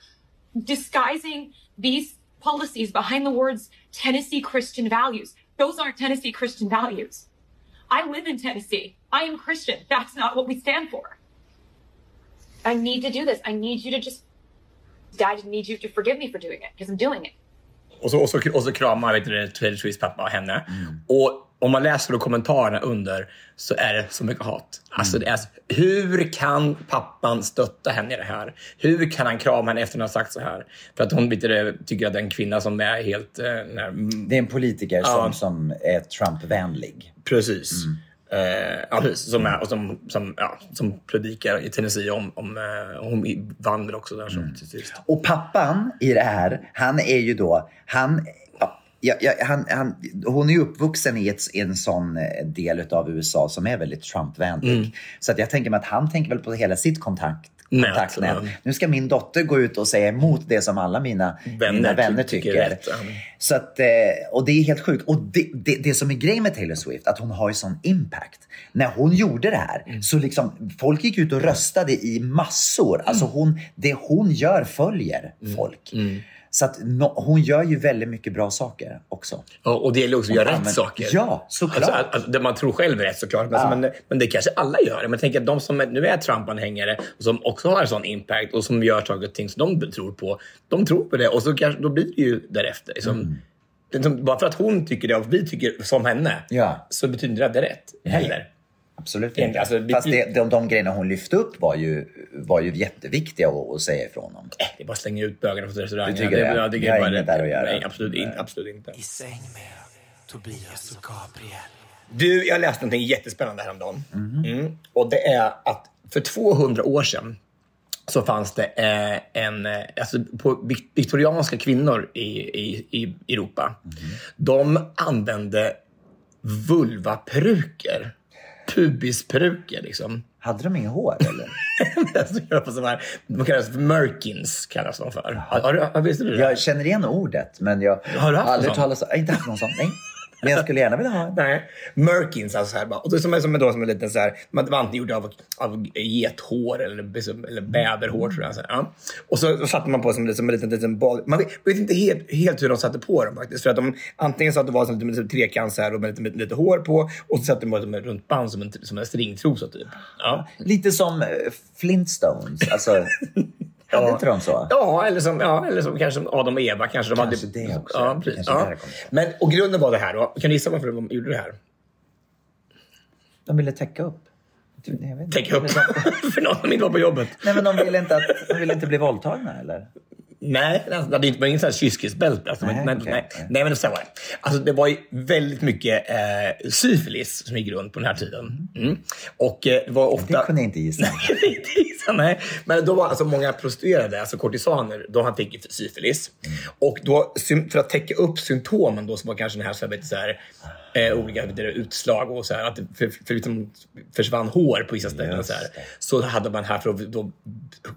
disguising these policies behind the words Tennessee Christian values. Those aren't Tennessee Christian values. I live in Tennessee. I am Christian. That's not what we stand for. I need to do this. I need you to just, I need you to forgive me for doing it because I'm doing it. Och så, och så, och så kramar vet du, Taylor Swifts pappa henne. Mm. Och om man läser då kommentarerna under så är det så mycket hat. Alltså, det är, hur kan pappan stötta henne i det här? Hur kan han krama henne efter att hon har sagt så här? För att hon tycker att det är en kvinna som är helt... Eh, när, Det är en politiker Ja. som, som är Trump-vänlig. Precis. Eh, ja, precis. Som, är, och som, som, ja, som predikar i Tennessee om, om eh, hon vann väl också där så, sist. Och pappan i det här, han är ju då, han, ja, ja, han, han, hon är uppvuxen i, ett, en sån eh, del av USA som är väldigt Trump-vänlig. Mm. Så att jag tänker mig att han tänker väl på hela sitt kontakt, Nät, kontaktnät. ja. Nu ska min dotter gå ut och säga emot det som alla mina Vänner mina vänner tycker tycker. Så att, eh, och det är helt sjukt. Och det, det, det som är grejen med Taylor Swift, att hon har ju sån impact. När hon gjorde det här, Mm. så liksom, folk gick ut och röstade i massor. Alltså hon, det hon gör följer Mm. Så att no, hon gör ju väldigt mycket bra saker också. Ja, och det gäller också att göra rätt saker. ja, såklart. Alltså, alltså, det man tror själv är rätt såklart. Men, Ja. men, men det kanske alla gör. Men tänker att de som är- nu är Trump-anhängare och som också har en sån impact och som gör saker och ting som de tror på. De tror på det och så kanske, då blir det ju därefter. Liksom, som- bara för att hon tycker det och vi tycker som henne Ja. så betyder det att det är rätt heller. Absolut inte. alltså, vi- Fast det, de, de grejerna hon lyfte upp var ju, var ju jätteviktiga att, att säga ifrån om. Äh, det är bara att slänga ut bögarna från restaurangen. Du tycker det? Ja, det Vi har är bara inget där att göra. Nej, absolut, inte, absolut inte. I säng med Tobias och Gabriel. Du, jag läste någonting jättespännande häromdagen. Mhm. Mm. Och det är att för 200 år sedan så fanns det eh, en... Eh, alltså på vik- viktorianska kvinnor i, i, i Europa. Mhm. De använde vulvaperuker. Pubisperuker liksom. Hade de inga hår eller? De kallas för merkins. Kallas de för. Har, har, har, visste du det? Jag känner igen ordet, men jag Har du haft aldrig talat så. Jag har inte haft någon sån. Nej. Men jag skulle gärna vilja ha en. Nej, merkins alltså så här bara. Och det som, är- som, då, som en liten så här, man var antingen gjord av, av gethår eller, eller bäverhår tror jag. Så här, ja. Och så, så satte man på som, som en liten, liten boll. Man vet, vet inte helt, helt hur de satte på dem faktiskt. För att de antingen så att det var som en liten trekant så här och med lite, med lite hår på och så satte de på som ett runt band som en, som en stringtrosa typ. Ja. Lite som eh, Flintstones. Alltså, hade inte de så? Ja, eller som, ja, eller som kanske Adam och Eva. Kanske, de Kanske hade, det också. Ja, precis. Ja. Men, och grunden var det här då. Kan du gissa varför de gjorde det här? De ville täcka upp. Täcka upp för någon som inte var på jobbet. Nej, men de ville inte, att, de ville inte bli våldtagna eller? Nej, alltså, det hade inte- var inget kyskisbälte. Alltså, Nej, men, nej, okej, nej, nej, men så var det. Alltså, det var väldigt mycket eh, syfilis som gick runt på den här tiden. Mm. Och eh, det var ofta... Det kunde jag inte gissa. Nej, inte gissa, nej. Men då var alltså många prostituerade, alltså kortisaner, de fick syfilis. Och då, för att täcka upp symptomen då, som var kanske den här, så här, vet så här eh, olika utslag och så här, att det för, för liksom försvann hår på vissa ställen. Så, här, så hade man här för att då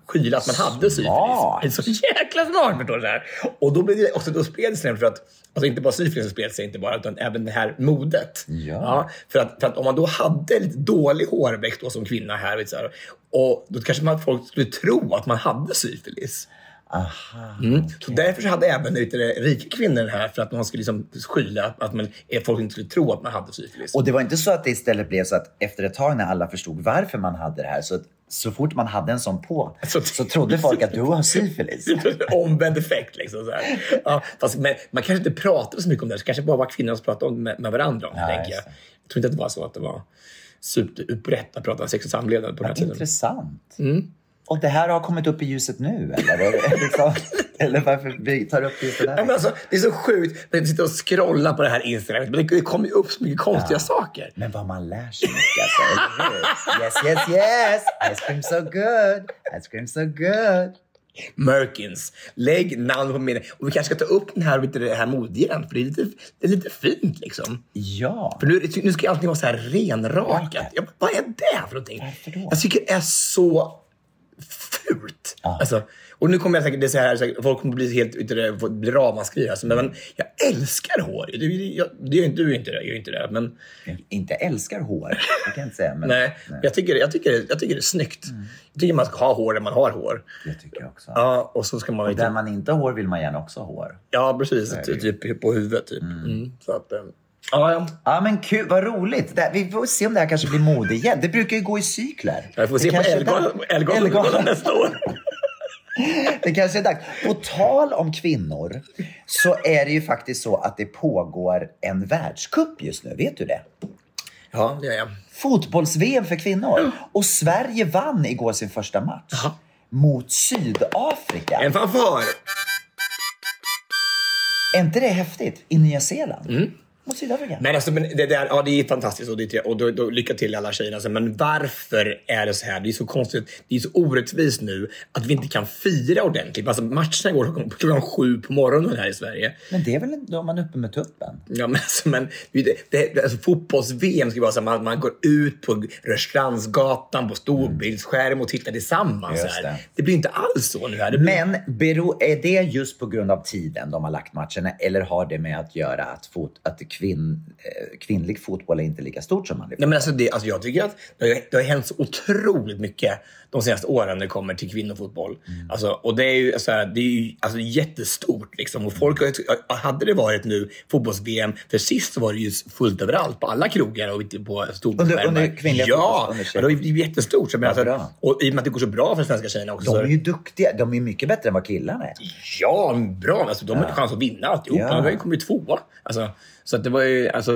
skyla att man hade syfilis. Så jäkla smart förstår du. Här. Och då, blev det också, då spred det sig för att Alltså inte bara syfilis spred sig inte bara, utan även det här modet. Ja. för, att, för att om man då hade lite dålig hårväxt då som kvinna här, vet så här och då kanske man, folk skulle tro att man hade syfilis. Aha. Mm. Så därför så hade även lite rika kvinnor här för att man skulle liksom skylla att man, att folk inte skulle tro att man hade syfilis. Och det var inte så att det istället blev så att efter ett tag när alla förstod varför man hade det här, så, så fort man hade en sån på Så- så trodde folk att du har syfilis. Omvänd effekt. Liksom, så här. Ja, fast, men, man kanske inte pratade så mycket om det. Så kanske bara var kvinnor som pratade om, med, med varandra om det. Ja, jag. jag tror inte att det var så att det var superutbrett att prata sex och samlevnad på den här tiden. Intressant. Mm. Och det här har kommit upp i ljuset nu, eller? Liksom, eller varför vi tar upp just det där? Ja, men alltså, det är så sjukt. Jag sitter och scrollar på det här Instagram. Men det, det kommer ju upp så mycket konstiga saker. Men vad man lär sig mycket alltså? Yes, yes, yes! Ice cream so good! Ice cream so good! Merkins. Lägg namn på minne. Och vi kanske ska ta upp den här, du, det här modet igen. För det är lite, det är lite fint liksom. Ja. För nu, nu ska allting vara så här renrakat. Ja, vad är det för någonting? Varför då? Jag tycker det är så fult. Alltså, och nu kommer jag säkert, det är så här, säkert, folk kommer bli helt bli ramaskri. Alltså, men, men jag älskar hår. Det, jag, inte du inte det, gör inte det. Men Inte älskar hår, det kan jag inte säga. Men, nej, Jag, tycker, jag, tycker, jag tycker det är snyggt. Jag tycker man ska ha hår där man har hår. Det tycker jag också. Ja, och så ska man Och där man inte har hår vill man gärna också ha hår. Ja, precis. är. Typ på huvudet. Typ. Mm. Så att, eh, ja, ja. Ja men kul, vad roligt. Det, vi får se om det här kanske blir mode igen. Det brukar ju gå i cykler. Jag får Det se på kanske är Ellegalan nästa år. Det kanske är dags. På tal om kvinnor så är det ju faktiskt så att det pågår en världscup just nu. Vet du det? Ja, det gör jag. Fotbolls-VM för kvinnor. Och Sverige vann igår sin första match. Mot Sydafrika. En fanfar! Är inte det häftigt? I Nya Zeeland. Mot Sydafrika. Men alltså, men det, där, ja, det är fantastiskt och, det, och då, då, lycka till alla tjejerna. Alltså, men varför är det så här? Det är så konstigt. Det är så orättvist nu att vi inte kan fira ordentligt. Alltså, matcherna går klockan, sju på morgonen här i Sverige. Men det är väl då man är uppe med tuppen? Ja, men, alltså, men det, det, alltså, fotbolls-VM ska vara så att man, man går ut på Rörstrandsgatan på storbildsskärm och tittar tillsammans. Just här. det. Det. blir inte alls så nu. Här. Blir, Men bero, är det just på grund av tiden de har lagt matcherna eller har det med att göra att, fot, att kvinn, eh, kvinnlig fotboll är inte lika stort som manlig Nej, men alltså det, alltså jag tycker att det har, det har hänt så otroligt mycket de senaste åren när det kommer till kvinnofotboll. Mm. Alltså, och det är ju, så här, det är ju alltså, jättestort. Liksom. Och folk har, hade det varit nu fotbolls-VM, för sist var det ju fullt överallt på alla krogar och på storskärmar. Under- under kvinnliga Ja, under- ja, det var ju jättestort. Så, men, alltså, bra. och i och med att det går så bra för svenska tjejerna också. De är ju duktiga. De är mycket bättre än vad killarna är. Ja, bra. Alltså, de har ju chans att vinna alltihopa. Ja. De kommer ju tvåa. Alltså, så att det var ju... Alltså,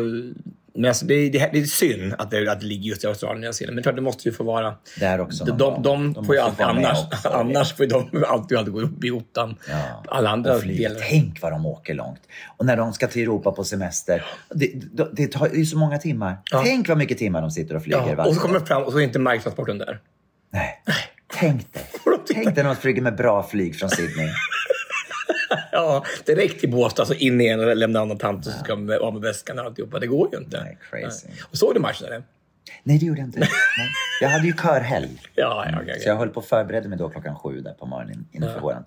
men alltså, det, är- det, det är synd att det, att det ligger just i Australien och Nya Zeeland. Men klart, det måste ju få vara... Där också De, de, de, De får ju alltid annars, också. annars får de alltid, alltid gå upp i ottan. Ja. Alla andra delar. Tänk vad de åker långt. Och när de ska till Europa på semester. Det, det, det tar ju så många timmar. Ja. Tänk vad mycket timmar de sitter och flyger Ja, och så kommer de fram och så är inte marktransporten där. Nej. Tänk dig. Tänk dig när de flyger med bra flyg från Sydney. Ja, direkt till Båstad, alltså in igen och lämna an en tant och så ska de av med väskan och alltihopa. Det går ju inte. Nej, crazy. Nej. Och såg du matchen eller? Nej, det gjorde jag inte. Nej. Jag hade ju körhelg. Ja, ja, okej. Så jag höll på att förbereda mig då klockan sju där på morgonen inför våran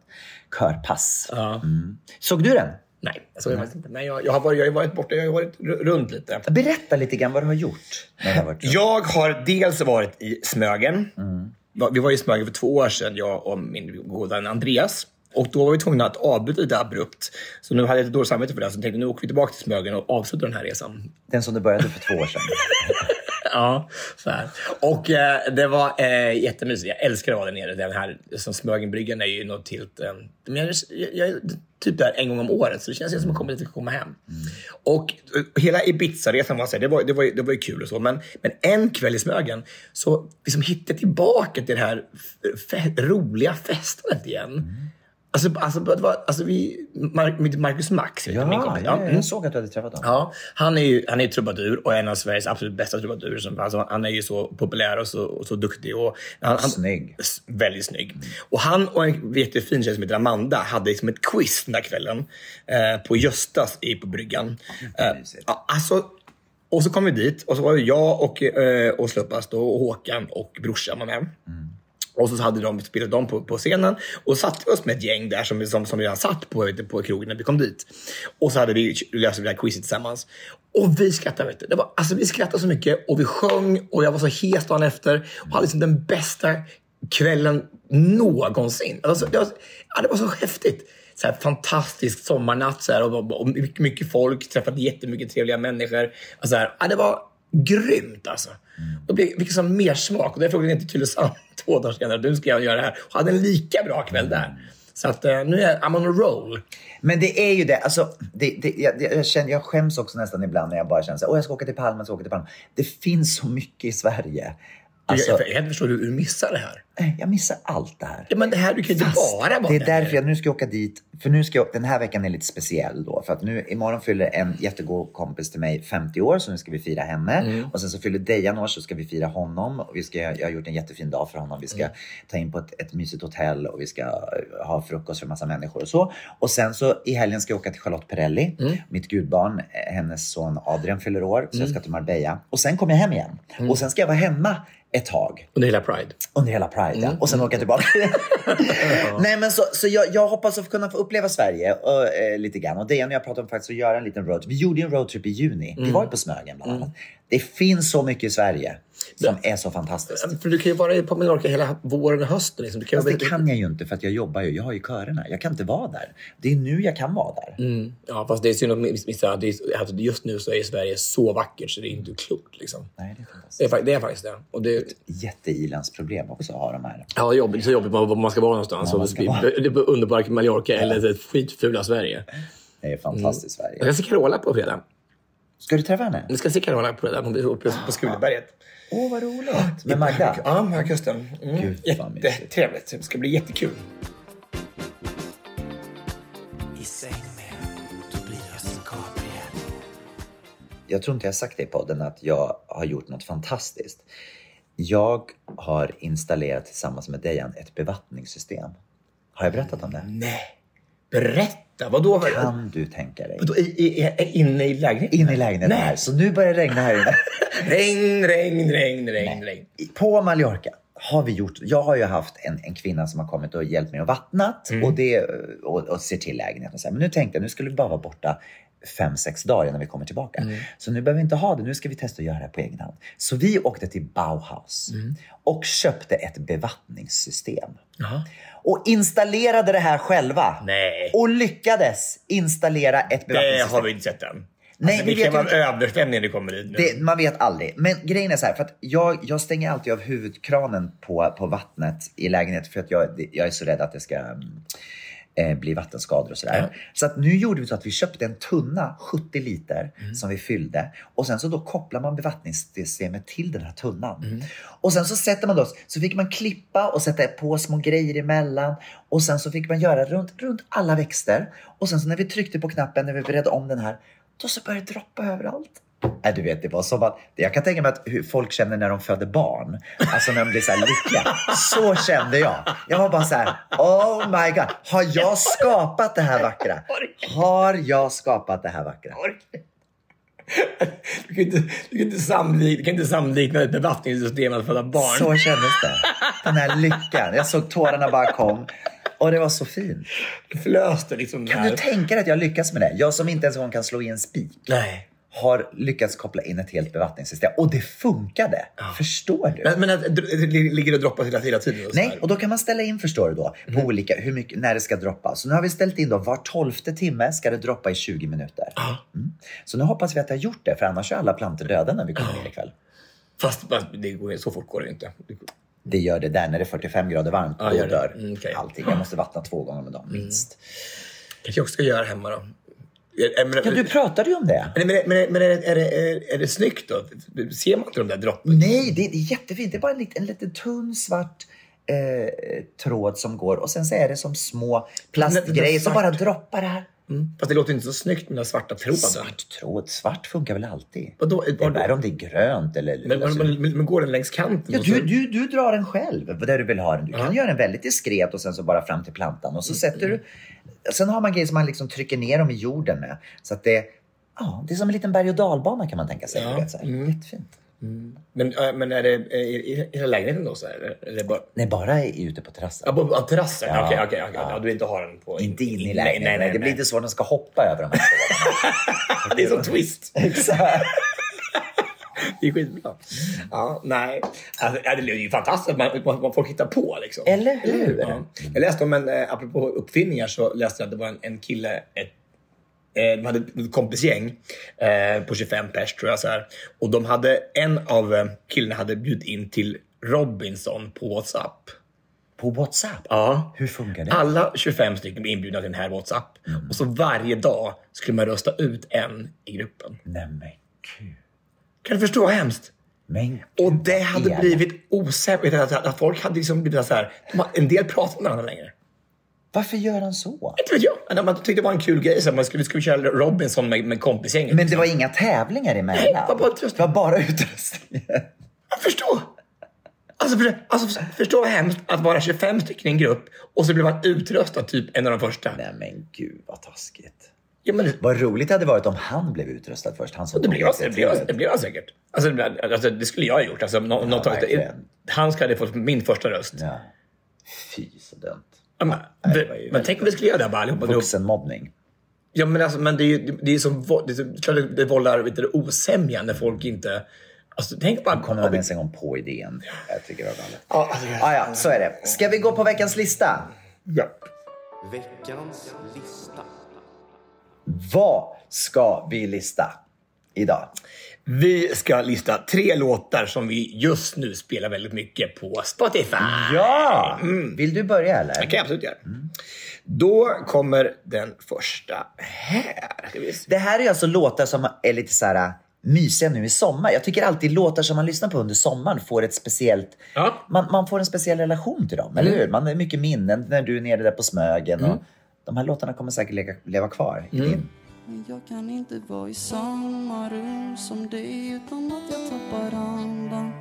körpass. Ja. Mm. Såg du den? Nej, jag såg det faktiskt inte. Men jag, jag, har varit, jag har varit borta, jag har varit runt lite. Berätta lite grann vad du har gjort. Du har varit. Jag har dels varit i Smögen. Va- Vi var i Smögen för två år sedan, jag och min goda vän Andreas. Och då var vi tvungna att avbryta lite abrupt. Så nu hade jag lite dåligt samvete för det. Så tänkte nu åker vi tillbaka till Smögen och avslutar den här resan. Den som du började för två år sedan. Ja, så här. Och eh, det var eh, jättemysigt. Jag älskar att vara där nere. Den här som Smögenbryggan är ju något helt... Eh, men jag, jag, jag typ där en gång om året, så det känns som att komma dit och komma hem. Och eh, hela Ibiza-resan var, så här, det var, det, var, det var ju kul och så, men, men en kväll i Smögen så liksom hittade jag tillbaka till det här fe, roliga festandet igen. Alltså, alltså, det var, alltså vi, Mar- Marcus Max, heter min Ja, kompis. ja, mm. jag såg att du hade träffat honom. Ja, han är ju han är trubadur och en av Sveriges absolut bästa trubadurer. Som, alltså, han är ju så populär och så, och så duktig. Och han, han, Snygg. Väldigt snygg. Och han och en jättefin tjej som heter Amanda hade liksom ett quiz den där kvällen eh, på Göstas i, på bryggan. Eh, mysigt. ja, alltså, och så kom vi dit och så var det jag och, eh, och Sluppas och Håkan och brorsan var med. Och så hade de spelat dem på, på scenen och satte oss med ett gäng där som, som, som redan satt på, vet du, på krogen när vi kom dit. Och så hade vi löst det här quizet tillsammans. Och vi skrattade. Vet du. Det var, alltså, vi skrattade så mycket och vi sjöng och jag var så hes dagen efter och hade liksom den bästa kvällen någonsin. Alltså, det, var, ja, det var så häftigt. Så här, fantastisk sommarnatt så här, och, och mycket, mycket folk, träffade jättemycket trevliga människor. Och så här, ja, det var grymt alltså. Och det fick som mer smak. Och därför åkte jag inte till Tylösand två dagar senare. Nu ska jag göra det här. Och hade en lika bra kväll där. Så att eh, nu är I'm on a roll. Men det är ju det. Alltså, det, det, jag, jag, känner, jag skäms också nästan ibland när jag bara känner att jag ska åka till Palmen, jag ska åka till Palmen. Det finns så mycket i Sverige. Alltså, jag, jag, förstår hur du missar det här. nej, jag missar allt det här. Ja, men det här, du kan ju inte bara vara det är där. därför jag nu ska jag åka dit. För nu ska jag, den här veckan är lite speciell då. För att nu imorgon fyller en jättegod kompis till mig 50 år. Så nu ska vi fira henne. Mm. Och sen så fyller Dejan år så ska vi fira honom. Och vi ska, jag har gjort en jättefin dag för honom. Vi ska Mm. ta in på ett, ett mysigt hotell och vi ska eh, ha frukost för massa människor och så. Och sen så i helgen ska jag åka till Charlotte Perrelli. Mm. Mitt gudbarn, eh, hennes son Adrian fyller år. Så jag ska till Marbella. Och sen kommer jag hem igen. Mm. Och sen ska jag vara hemma ett tag. Under hela Pride. Under hela Pride, Mm. ja. Och sen åka tillbaka. Nej, men så, så jag, jag hoppas att kunna få uppleva Sverige och, eh, lite grann. Och det och jag pratade om faktiskt att göra en liten roadtrip. Vi gjorde en roadtrip i juni. Mm. Vi var ju på Smögen bland annat. Det finns så mycket i Sverige som är så fantastiskt. För du kan ju vara på Mallorca hela våren och hösten. Liksom. Du kan ju- det kan jag ju inte för att jag jobbar ju. Jag har ju körerna. Jag kan inte vara där. Det är nu jag kan vara där. Mm. Ja, fast det är synd att missa. Det alltså, just nu så är Sverige så vackert så det är inte klokt. Liksom. Nej, det är fantastiskt. Det, är, fa- det är faktiskt det. Och det Jätteilandsproblem också att ha de här. ja, jobbigt, så jobbigt var man ska vara någonstans. Var man ska det, vara. det är underbara Mallorca eller det skitfula Sverige. Det är fantastiskt Sverige. Jag ska se Carola på fredag. Ska du träffa henne? Jag ska se Carola på fredag. Blir uppe på Skuleberget. Åh, vad roligt. Med Magda? Ja, med kusten. Mm. Gud. Jättetrevligt. Det ska bli jättekul. Jag tror inte jag har sagt det i podden att jag har gjort något fantastiskt. Jag har installerat tillsammans med Dejan ett bevattningssystem. Har jag berättat om det? Nej. Berätta. Vadå? Kan du tänka dig? Vadå, i, i, inne i lägenheten? In i lägenheten Nej. Så nu börjar det regna här inne. Regn, regn, regn, regn, regn. På Mallorca har vi gjort, jag har ju haft en, en kvinna som har kommit och hjälpt mig och vattnat Mm. och, det, och, och ser till lägenheten. Så här. Men nu tänkte jag, nu skulle vi bara vara borta fem, sex dagar innan vi kommer tillbaka. Så nu behöver vi inte ha det, nu ska vi testa att göra det här på egen hand. Så vi åkte till Bauhaus och köpte ett bevattningssystem. Och installerade det här själva. Nej. Och lyckades installera ett Det bevattningssystem. har vi inte sett än. Nej, alltså, vi det kan vet vara ju inte. översvämning när det kommer nu. Det, man vet aldrig. Men grejen är så här, för att jag, jag stänger alltid av huvudkranen på, på vattnet i lägenheten för att jag, jag är så rädd att det ska eh, bli vattenskador och sådär. Så att nu gjorde vi så att vi köpte en tunna, 70 liter, som vi fyllde. Och sen så då kopplar man bevattningssystemet till den här tunnan. Och sen så sätter man då, så fick man klippa och sätta på små grejer emellan. Och sen så fick man göra runt, runt alla växter. Och sen så när vi tryckte på knappen, när vi beredde om den här, då så började det droppa överallt. Nej, du vet, det var som att, jag kan tänka mig att hur folk känner när de föder barn. Alltså när de blir så här lyckliga. Så kände jag. Jag var bara så här, oh my god. Har jag skapat det här vackra? Har jag skapat det här vackra? Du kan inte, du kan inte, samlik, du kan inte samlikna ett bevattningssystem att föda barn. Så kändes det. Den här lyckan. Jag såg tårarna bara kom. Och det var så fint. Flös det liksom Kan där. du tänka dig att jag lyckas med det? Jag som inte ens en gång kan slå i en spik. Nej. Har lyckats koppla in ett helt bevattningssystem. Och det funkade. Förstår du? Men, men det ligger och droppar hela, hela tiden? Och Nej, här. och då kan man ställa in förstår du då på olika, hur mycket, när det ska droppa. Så nu har vi ställt in då var tolfte timme ska det droppa i 20 minuter. Mm. Så nu hoppas vi att det har gjort det, för annars är alla plantor döda när vi kommer ner ikväll. Fast, fast det går, så fort går det inte. Det gör det där när det är 45 grader varmt. Ja, då dör Mm, okej. allting. Jag måste vattna två gånger om dagen minst. kanske jag också ska göra hemma då. Men, Ja, du pratade ju om det. Men, men, men, men är, det, är, det, är, är det snyggt då? Ser man inte de där droppen? Nej, det, det är jättefint. Det är bara en liten, en liten tunn svart eh, tråd som går och sen så är det som små plastgrejer som bara droppar här. Mm. Fast det låter inte så snyggt med den svarta tråden. Svart tråd. Svart funkar väl alltid? Vadå? Det är värre om det är grönt eller... Men, alltså- men, men, men går den längs kanten? Ja, du, du, du drar den själv där du vill ha den. Du kan göra den väldigt diskret och sen så bara fram till plantan och så Mm, sätter du... Sen har man grejer som man liksom trycker ner dem i jorden med. Så att det... Ja, det är som en liten berg och dalbana kan man tänka sig. Ja, så här. mm. Jättefint. Men, men är det i hela lägenheten då? Så här, eller, bara... Nej, bara i- ute på terrassen. Ja, på på terrassen? Ja, Okej, okej. okej. ja. Ja, du vill inte ha den på... Inte in i nej, lägenheten. nej, nej, det blir nej. lite så att den ska hoppa över de här. Det är som twist. Exakt. Det är skitbra. Ja, nej. Alltså, det är ju fantastiskt att man, man, man får hitta på. Liksom. Eller hur? Ja. Jag läste om en, eh, apropå uppfinningar, så läste jag att det var en, en kille, ett, de hade ett kompisgäng eh, på 25 pers tror jag. Så här. Och de hade, en av eh, killarna hade bjudit in till Robinson på WhatsApp. På WhatsApp? Ja. Hur funkar det? Alla 25 stycken blev inbjudna till den här WhatsApp. Och så varje dag skulle man rösta ut en i gruppen. Nej men gud. Kan du förstå vad hemskt? Men Och det hade blivit osäkert. Att, att folk hade liksom blivit så här. En del pratar med varandra längre. Varför gör han så? Inte vet jag. Man tyckte det var en kul grej. Så man skulle, vi skulle köra Robinson med, med kompisgänget. Men det var inga tävlingar emellan? Nej, det var bara utrustning. Det var bara utrustning. Jag förstår. Alltså, för, alltså förstå vad hemskt att vara 25 stycken i en grupp och så blev man utröstad typ en av de första. Nej men gud vad taskigt. Ja, men Vad roligt det hade varit om han blev utröstad först. Han som det, blev, det, blev, det blev han säkert. Alltså, alltså, det skulle jag ha gjort. Alltså, nå, något, verkligen. han skulle ha fått min första röst. Ja. Fy så dumt. Ja, men, det var ju men tänk om vi skulle göra det bara allihopa. Vuxenmobbning. Ja, men, alltså, men det är ju det är som det, är, klart det, det vållar vet du, osämja när folk inte... Alltså, tänk bara... Kommer man ens en gång på idén? Jag tycker det var galet. Ja, alltså, jag- Ah, ja, så är det. Ska vi gå på veckans lista? ja. Veckans lista. Vad ska vi lista idag? Vi ska lista tre låtar som vi just nu spelar väldigt mycket på Spotify. Ja! Vill du börja eller? Det kan jag absolut göra. Då kommer den första här. Det här är alltså låtar som är lite så här äh, mysiga nu i sommar. Jag tycker alltid låtar som man lyssnar på under sommaren får ett speciellt... Ja. Man, man får en speciell relation till dem, eller hur? Man har mycket minnen när du är nere där på Smögen. Och de här låtarna kommer säkert leva, leva kvar i din. Men jag kan inte vara i samma rum som dig utan att jag tappar andan.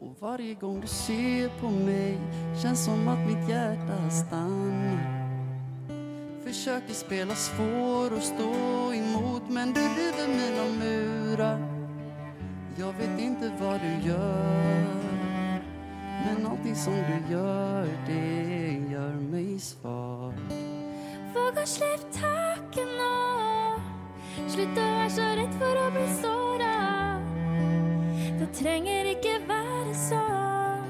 Och varje gång du ser på mig känns som att mitt hjärta stannar. Försöker spela svår och stå emot men du river mina murar. Jag vet inte vad du gör Men allting som du gör det gör mig svag. Våga släpp taken och Slutt å være så redd for å bli såra. Det trenger ikke være sånn.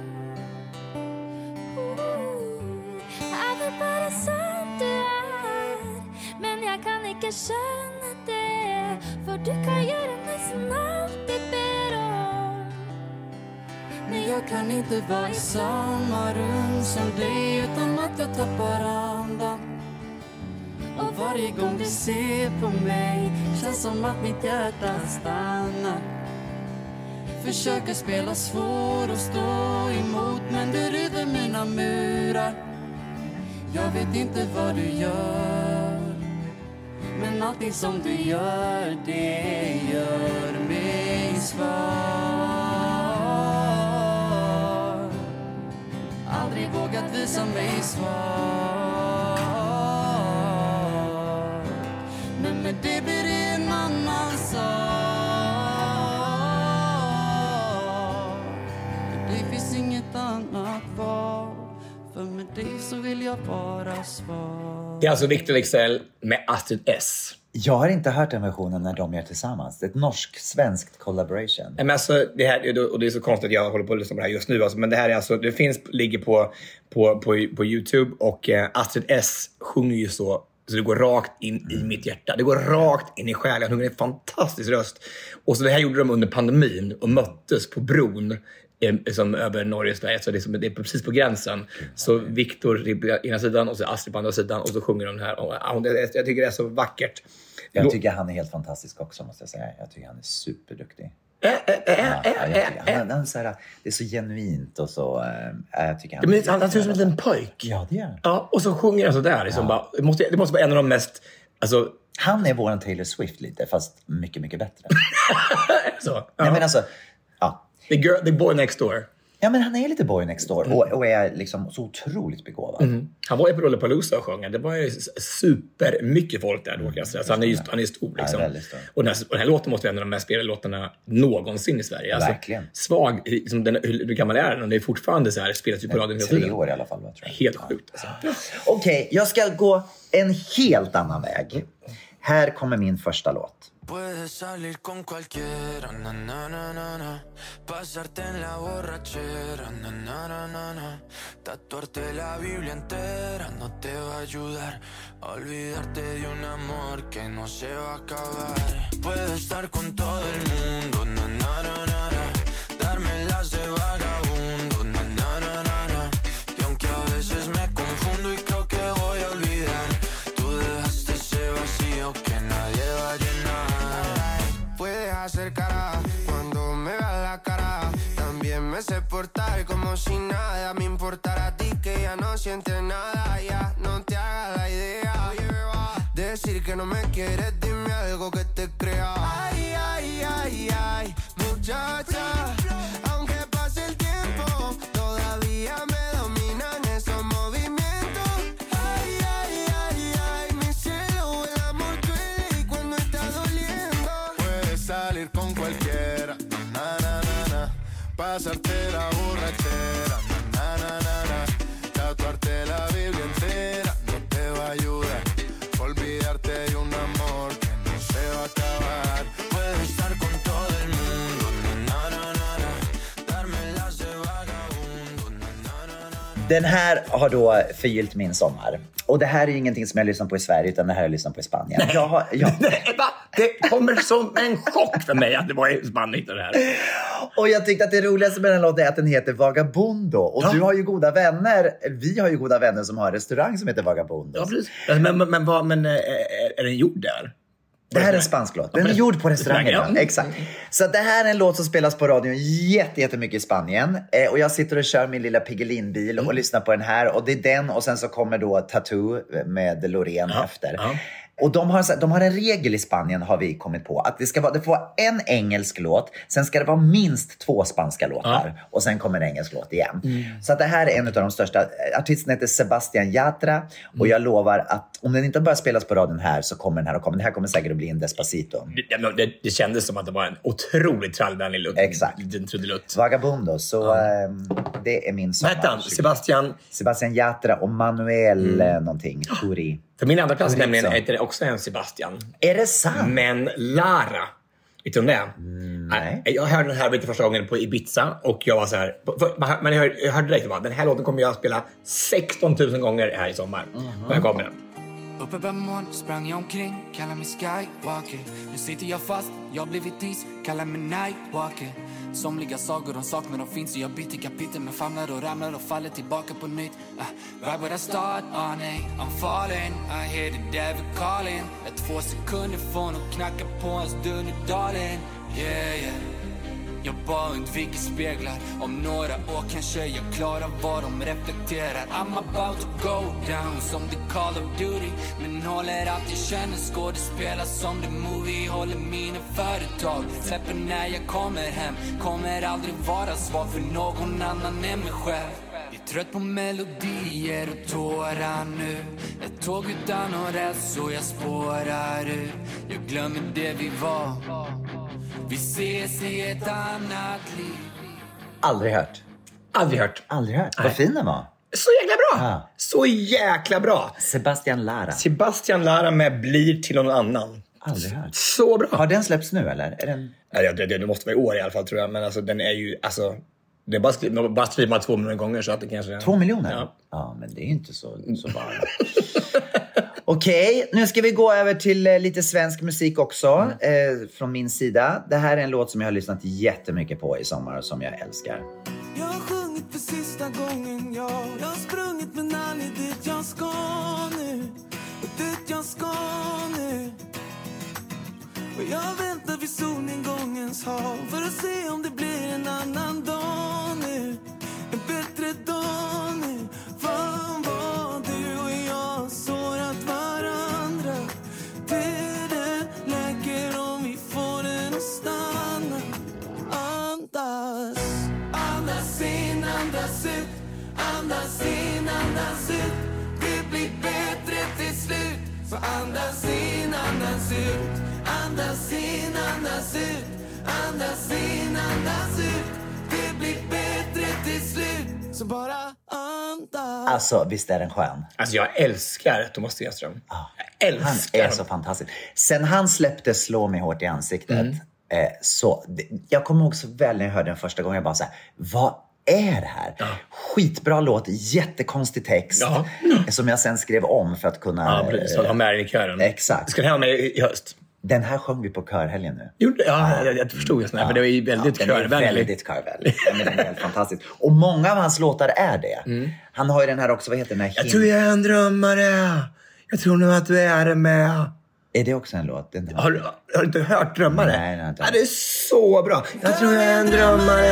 Er det bare sånn du er? Men jeg kan ikke skjønne det, for du kan gjøre nesten alt jeg ber om. Men jag kan inte vara i samma rum som dig utan att jag tappar andan. Och varje gång du ser på mig känns som att mitt hjärta stannar. Försöker spela svår och stå emot men du river mina murar. Jag vet inte vad du gör men allting som du gör det gör mig svag. Aldrig vågat visa mig svag. Men det blir en annan sak. För det finns inget annat val. För med dig så vill jag vara svag. Det är alltså Victor Leksell med Astrid S. Jag har inte hört den versionen när de gör tillsammans. Det är ett norsk-svenskt collaboration. Nej, Men alltså, det här, och det är så konstigt att jag håller på att lyssna på det här just nu. Alltså, men det här är alltså, det finns, ligger på, på, på, på Youtube och eh, Astrid S sjunger ju så så det går rakt in i mitt hjärta. Det går rakt in i själen. Hon har en fantastisk röst. Och så det här gjorde de under pandemin och möttes på bron eh, som över Norge och Sverige. Så det är, som, det är precis på gränsen. Så Viktor på ena sidan och så Astrid på andra sidan och så sjunger de här. Och, jag tycker det är så vackert. Jag tycker han är helt fantastisk också måste jag säga. Jag tycker han är superduktig. Äh, Ja, han, han, så här, det är så genuint och så... Äh, jag tycker Ja, men han, han ser ut som en liten pojk. Ja, det gör han. Ja, och så sjunger han sådär. Liksom, bara, det, måste, det måste vara en av de mest... Alltså, Han är våran Taylor Swift lite, fast mycket, mycket bättre. så, Nej, men alltså, ja. the, girl, the boy next door. Ja, men han är lite boy next door och, och är liksom så otroligt begåvad. Mm. Han var ju på Lollapalooza och sjöng. Det var ju super mycket folk där då kan jag säga. Så han är ju han är stor. Ja, Liksom. väldigt stor. och, den här, och den här låten måste vara en av de mest spelade låtarna någonsin i Sverige. Alltså, Verkligen. Svag, liksom, den, hur, gammal är den? Och det är fortfarande så här, spelas ju på radion hela Tre tiden. år i alla fall, tror jag. Helt sjukt. Alltså. Okej, jag ska gå en helt annan väg. Här kommer min första låt. Puedes salir con cualquiera, na, na, na, na, pasarte en la borrachera, na, na, na, na, tatuarte la Biblia entera no te va a ayudar olvidarte de un amor que no se va a acabar. Puedes estar con todo el mundo, na, na, na. darme las de vagabundo, Sé portar como si nada me importara a ti que ya no sientes nada. Ya no te hagas la idea. Decir que no me quieres, dime algo que te crea. Den här har då förgyllt min sommar. Och det här är ju ingenting som jag lyssnar på i Sverige, utan det här har jag lyssnat på i Spanien. Jag har, jag? Det kommer som en chock för mig att det var i Spanien det här. och jag tyckte att det roligaste med den låten är att den heter Vagabundo. Och du har ju goda vänner, vi har ju goda vänner som har en restaurang som heter Vagabundo. Ja, precis. Men, men, men, men eh, är, är den gjord där? Det här är en spansk låt. Den är gjord på restaurangen. Ja. Ja. Exakt. Så det här är en låt som spelas på radion jätte, jättemycket i Spanien. Eh, och jag sitter och kör min lilla Piggelinbil och lyssnar på den här. Och det är den och sen så kommer då Tattoo med Loreen efter. Och de har, de har en regel i Spanien har vi kommit på. Att det, ska vara, det får vara en engelsk låt, sen ska det vara minst två spanska låtar. Och sen kommer en engelsk låt igen. Så att det här är en av de största. Artisten heter Sebastian Yatra. Och jag lovar att om den inte bara spelas på radion här så kommer den här att komma. Den här kommer säkert att bli en Despacito. Det, det, det, kändes som att det var en otroligt trallvänlig lutt. Exakt. Liten trudelutt. Vagabundo. Så ehm, det är min Vad sommar. han? Sebastian? Sebastian Yatra och Manuel Mm. eh, någonting. Turi. För min andra plats nämligen heter också en Sebastian. Är det sant? Men Lara. Vet du om det är? nej. Jag hörde den här första gången på Ibiza och jag var så här. Men jag hörde, jag direkt att den här låten kommer jag att spela 16 000 gånger här i sommar. Och jag kommer den. Uppe på moln sprang jag omkring, kallar mig skywalker. Nu sitter jag fast, jag har blivit is, kallar mig nightwalker. Somliga sagor de saknar, de finns och jag byter kapitel Men famlar och ramlar och faller tillbaka på nytt. Uh, Right where I start, ah nej, I'm falling. I hear the devil calling. Är två sekunder från att knacka på hans dörr nu darling. Yeah, yeah jag bara undviker speglar. Om några år kanske jag klarar vad de reflekterar. I'm about to go down som the Call of Duty. Men håller allt jag känner Skådespelar som the movie. Håller mina företag Släpper när jag kommer hem. Kommer aldrig vara svar för någon annan än mig själv. Jag är trött på melodier och tårar nu. Ett tåg utan någon räls så jag spårar ur Jag glömmer det vi var. Vi ses i ett annat liv Aldrig hört. Aldrig hört. Aldrig hört. Vad fin den var. Så jäkla bra! Ja. Så jäkla bra! Sebastian Lara. Sebastian Lara med Blir till någon annan. Aldrig hört. Så bra! Har den släppts nu eller? Är den... Ja, det, det, det måste vara i år i alla fall tror jag. Men alltså den är ju, alltså. Det är bara, skri- bara skriver man två miljoner gånger så att det kanske... Två miljoner? Ja. Ja, men det är inte så, så bara. Okej, nu ska vi gå över till eh, lite svensk musik också eh, från min sida. Det här är en låt som jag har lyssnat jättemycket på i sommar och som jag älskar. Jag har sjungit för sista gången, ja. Jag har sprungit men aldrig dit jag ska nu. Och dit jag ska nu. Och jag väntar vid solnedgångens hav För att se om det blir en annan dag nu. En bättre dag nu varandra. Det Tiden läker om vi får den att stanna. Andas. Andas in, andas ut. Andas in, andas ut. Det blir bättre till slut. Så andas in, andas ut. Andas in, andas ut. Andas in, andas ut. Det blir bättre till slut. Så bara Alltså, visst är den skön? Alltså jag älskar Thomas Stenström. Jag Han älskar är honom. så fantastisk. Sen han släppte Slå mig hårt i ansiktet, Mm. eh, så jag kommer ihåg så väl när jag hörde den första gången, jag bara så här, vad är det här? Skitbra låt, jättekonstig text Ja. som jag sen skrev om för att kunna... Ja, precis. Ha med den i kören. Exakt. Ska den ha med i höst? Den här sjöng vi på körhelgen nu. Gjorde, ja, jag, jag förstod just det. För det var ju väldigt är körvänlig. väldigt körvänlig. Ja, men den är helt fantastisk. Och många av hans låtar är det. Han har ju den här också, vad heter den här? Mm. Jag tror jag är en drömmare. Jag tror nog att du är det med. Är det också en låt? Den Har, du- har du inte hört Drömmare? Nej, nej, inte. Ja, det är så bra. Jag tror jag är en drömmare.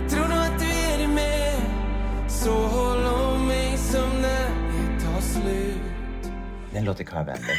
Jag tror nog att du är det med Så håll om mig som när det tar slut Den låter körvänlig.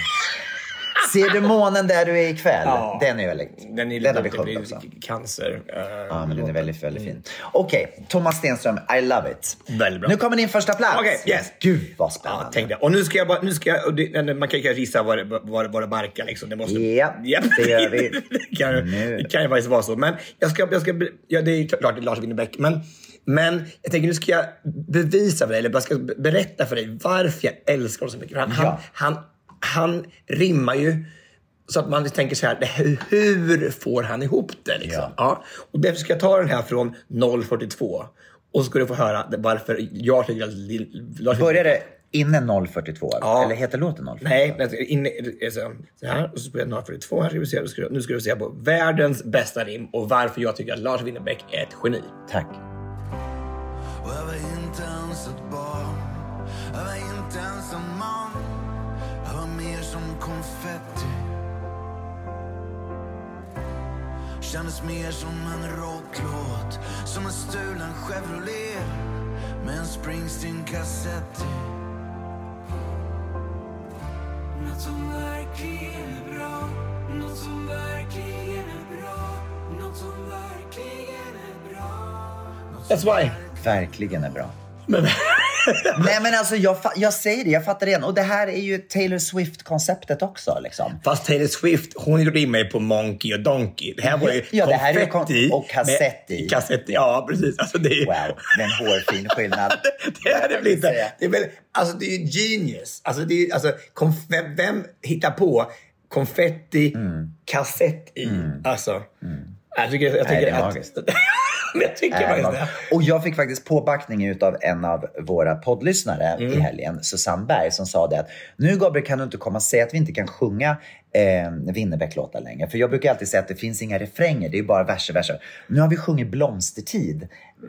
Ser du månen där du är ikväll? Ja. Den är väldigt... Den är den har vi sjungit också. cancer. Ja, men den är väldigt, väldigt fin. Okej, Thomas Stenström, I love it. Väldigt bra. Nu kommer din första plats. Okej, yes. Gud vad spännande. Ja, tänk det. Och nu ska jag bara, nu ska jag, det, man kan ju gissa vad det, vad, det- barkar liksom. Det måste, Ja, Japp. det gör vi. det, kan, Nu. det kan ju faktiskt vara så. Men jag ska, jag ska, ja det är klart det är Lars Winnerbäck. Men, men jag tänker nu ska jag bevisa för dig, eller jag ska berätta för dig varför jag älskar honom så mycket. Han, Ja. han, han, han rimmar ju så att man tänker så här, hur får han ihop det? Liksom? Ja. Ja. Och därför ska jag ta den här från 042. Och så ska du få höra varför jag tycker att Lars Börjar det inne 042? Ja. Eller heter låten 042? Nej, men in, så, så här. Och så jag 042. Här ska vi se, nu ska, du- nu ska du se på världens bästa rim och varför jag tycker att Lars Winnerbäck är ett geni. Tack. Och jag var inte ens ett barn Jag var inte ens en man mer som konfetti Kändes mer som en rocklåt Som en stulen Chevrolet Med en Springsteen-kassett i. Något som verkligen är bra Något som verkligen är bra Något som verkligen är bra That's why. Verkligen är bra. Men, Nej men alltså jag, jag säger det, jag fattar det igen. Och det här är ju Taylor Swift-konceptet också. Liksom. Fast Taylor Swift, hon gjorde in mig på Monkey och Donkey. Det här var ju Ja, det här är kon- och kassett med- i. Kassett i, ja precis. Alltså det är, Wow, det är en hårfin skillnad. det är det väl inte. Det är väl, alltså det är ju genius. Alltså, det är, alltså konf- vem, hittar på konfetti, Mm. kassett i? Alltså, jag tycker, jag Nej, tycker det är att... magiskt. jag tycker Äh, det. och jag fick faktiskt påbackning utav en av våra poddlyssnare Mm. i helgen, Susanne Berg, som sa det att nu Gabriel kan du inte komma och säga att vi inte kan sjunga eh, Winnerbäck-låtar längre. För jag brukar alltid säga att det finns inga refränger, det är bara verser, verser. Nu har vi sjungit Blomstertid,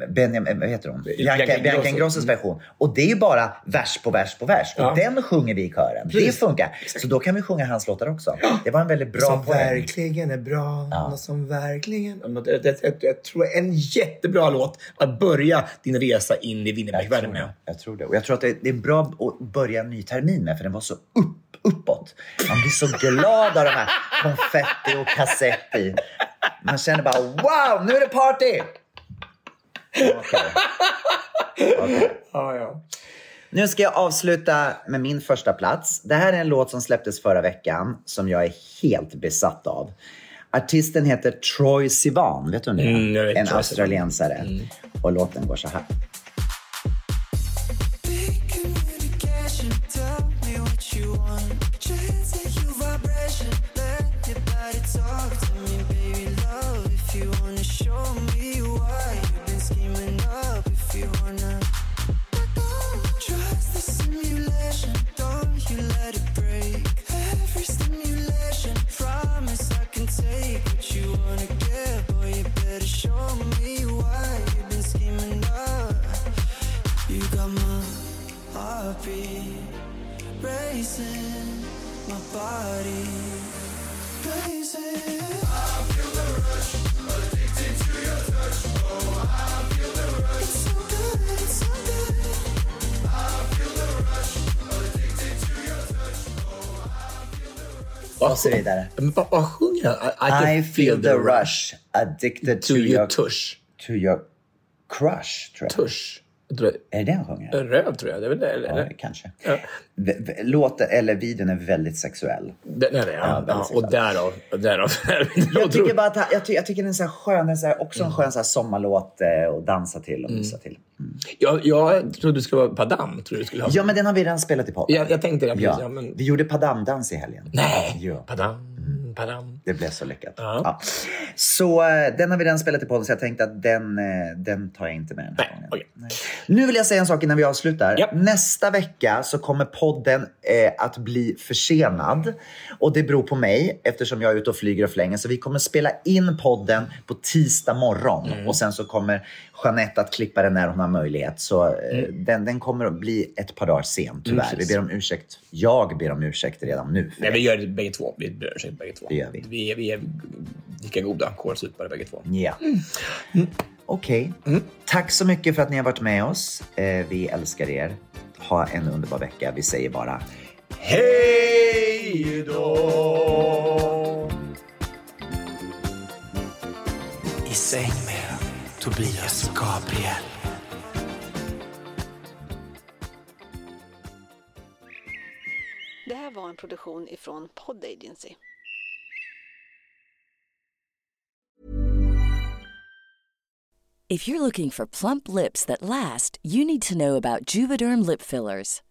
Benjamin, vad heter hon? Bianca, Bianca Bianca Ingrosso. Ingrossos version. Och det är ju bara vers på vers på vers. Ja. Och den sjunger vi i kören. Det Precis. funkar. Så då kan vi sjunga hans låtar också. Det var en väldigt bra som poäng. verkligen är bra. Något som verkligen... Jag, tror en jättebra låt att börja din resa in i Winnerbäck-världen med. Jag tror det. Och jag tror att det, det är bra att börja en ny termin med, för den var så upp, uppåt. Man blir så glad av de här konfetti och kassett i. Man känner bara wow, nu är det party! Ja, ja. Nu ska jag avsluta med min första plats. Det här är en låt som släpptes förra veckan som jag är helt besatt av. Artisten heter Troy Sivan, vet du det? Mm, jag vet en australiensare. Och låten går så här. Vidare. Men vad, vad sjunger han? I, feel the rush, addicted to, To your your tush. To your crush, tror jag. Tush. Är det det han sjunger? det- Röv tror jag. Det är väl det? Eller? Ja, kanske. V- Låten, eller videon är väldigt sexuell. Det, nej, nej, ja, Ja, ja, och därav. därav. Jag tycker bara att jag, ty, jag tycker den är så skön, den är så också en skön så här sommarlåt eh, att dansa till och mysa till. jag, jag trodde det skulle vara Padam. Tror du skulle ha. Ja, men den har vi redan spelat i podden. Jag, jag tänkte det. Ja. Ja. men... Vi gjorde padamdans i helgen. Nej! Ja. Padam, padam. Det blev så lyckat. Ja. Ja. Så eh, den har vi redan spelat i podden så jag tänkte att den, eh, den tar jag inte med den här gången. okej. Nu vill jag säga en sak innan vi avslutar. Japp. Nästa vecka så kommer podden eh, att bli försenad. Och det beror på mig eftersom jag är ute och flyger och flänger. Så vi kommer spela in podden på tisdag morgon. Mm. Och sen så kommer Jeanette att klippa den när hon har möjlighet. Så eh, den, den kommer att bli ett par dagar sen tyvärr. Mm, vi ber om ursäkt. Jag ber om ursäkt redan nu. för Nej, det. vi gör det bägge två. Vi ber ursäkt bägge två. Det gör vi. Vi är, vi är lika goda kålsupare bägge två. Ja. Okej. Tack så mycket för att ni har varit med oss. Eh, vi älskar er. Ha en underbar vecka. Vi säger bara Hej då! I säng med Tobias och Gabriel. Det här var en produktion ifrån Pod Agency. If you're looking for plump lips that last, you need to know about Juvederm lip fillers.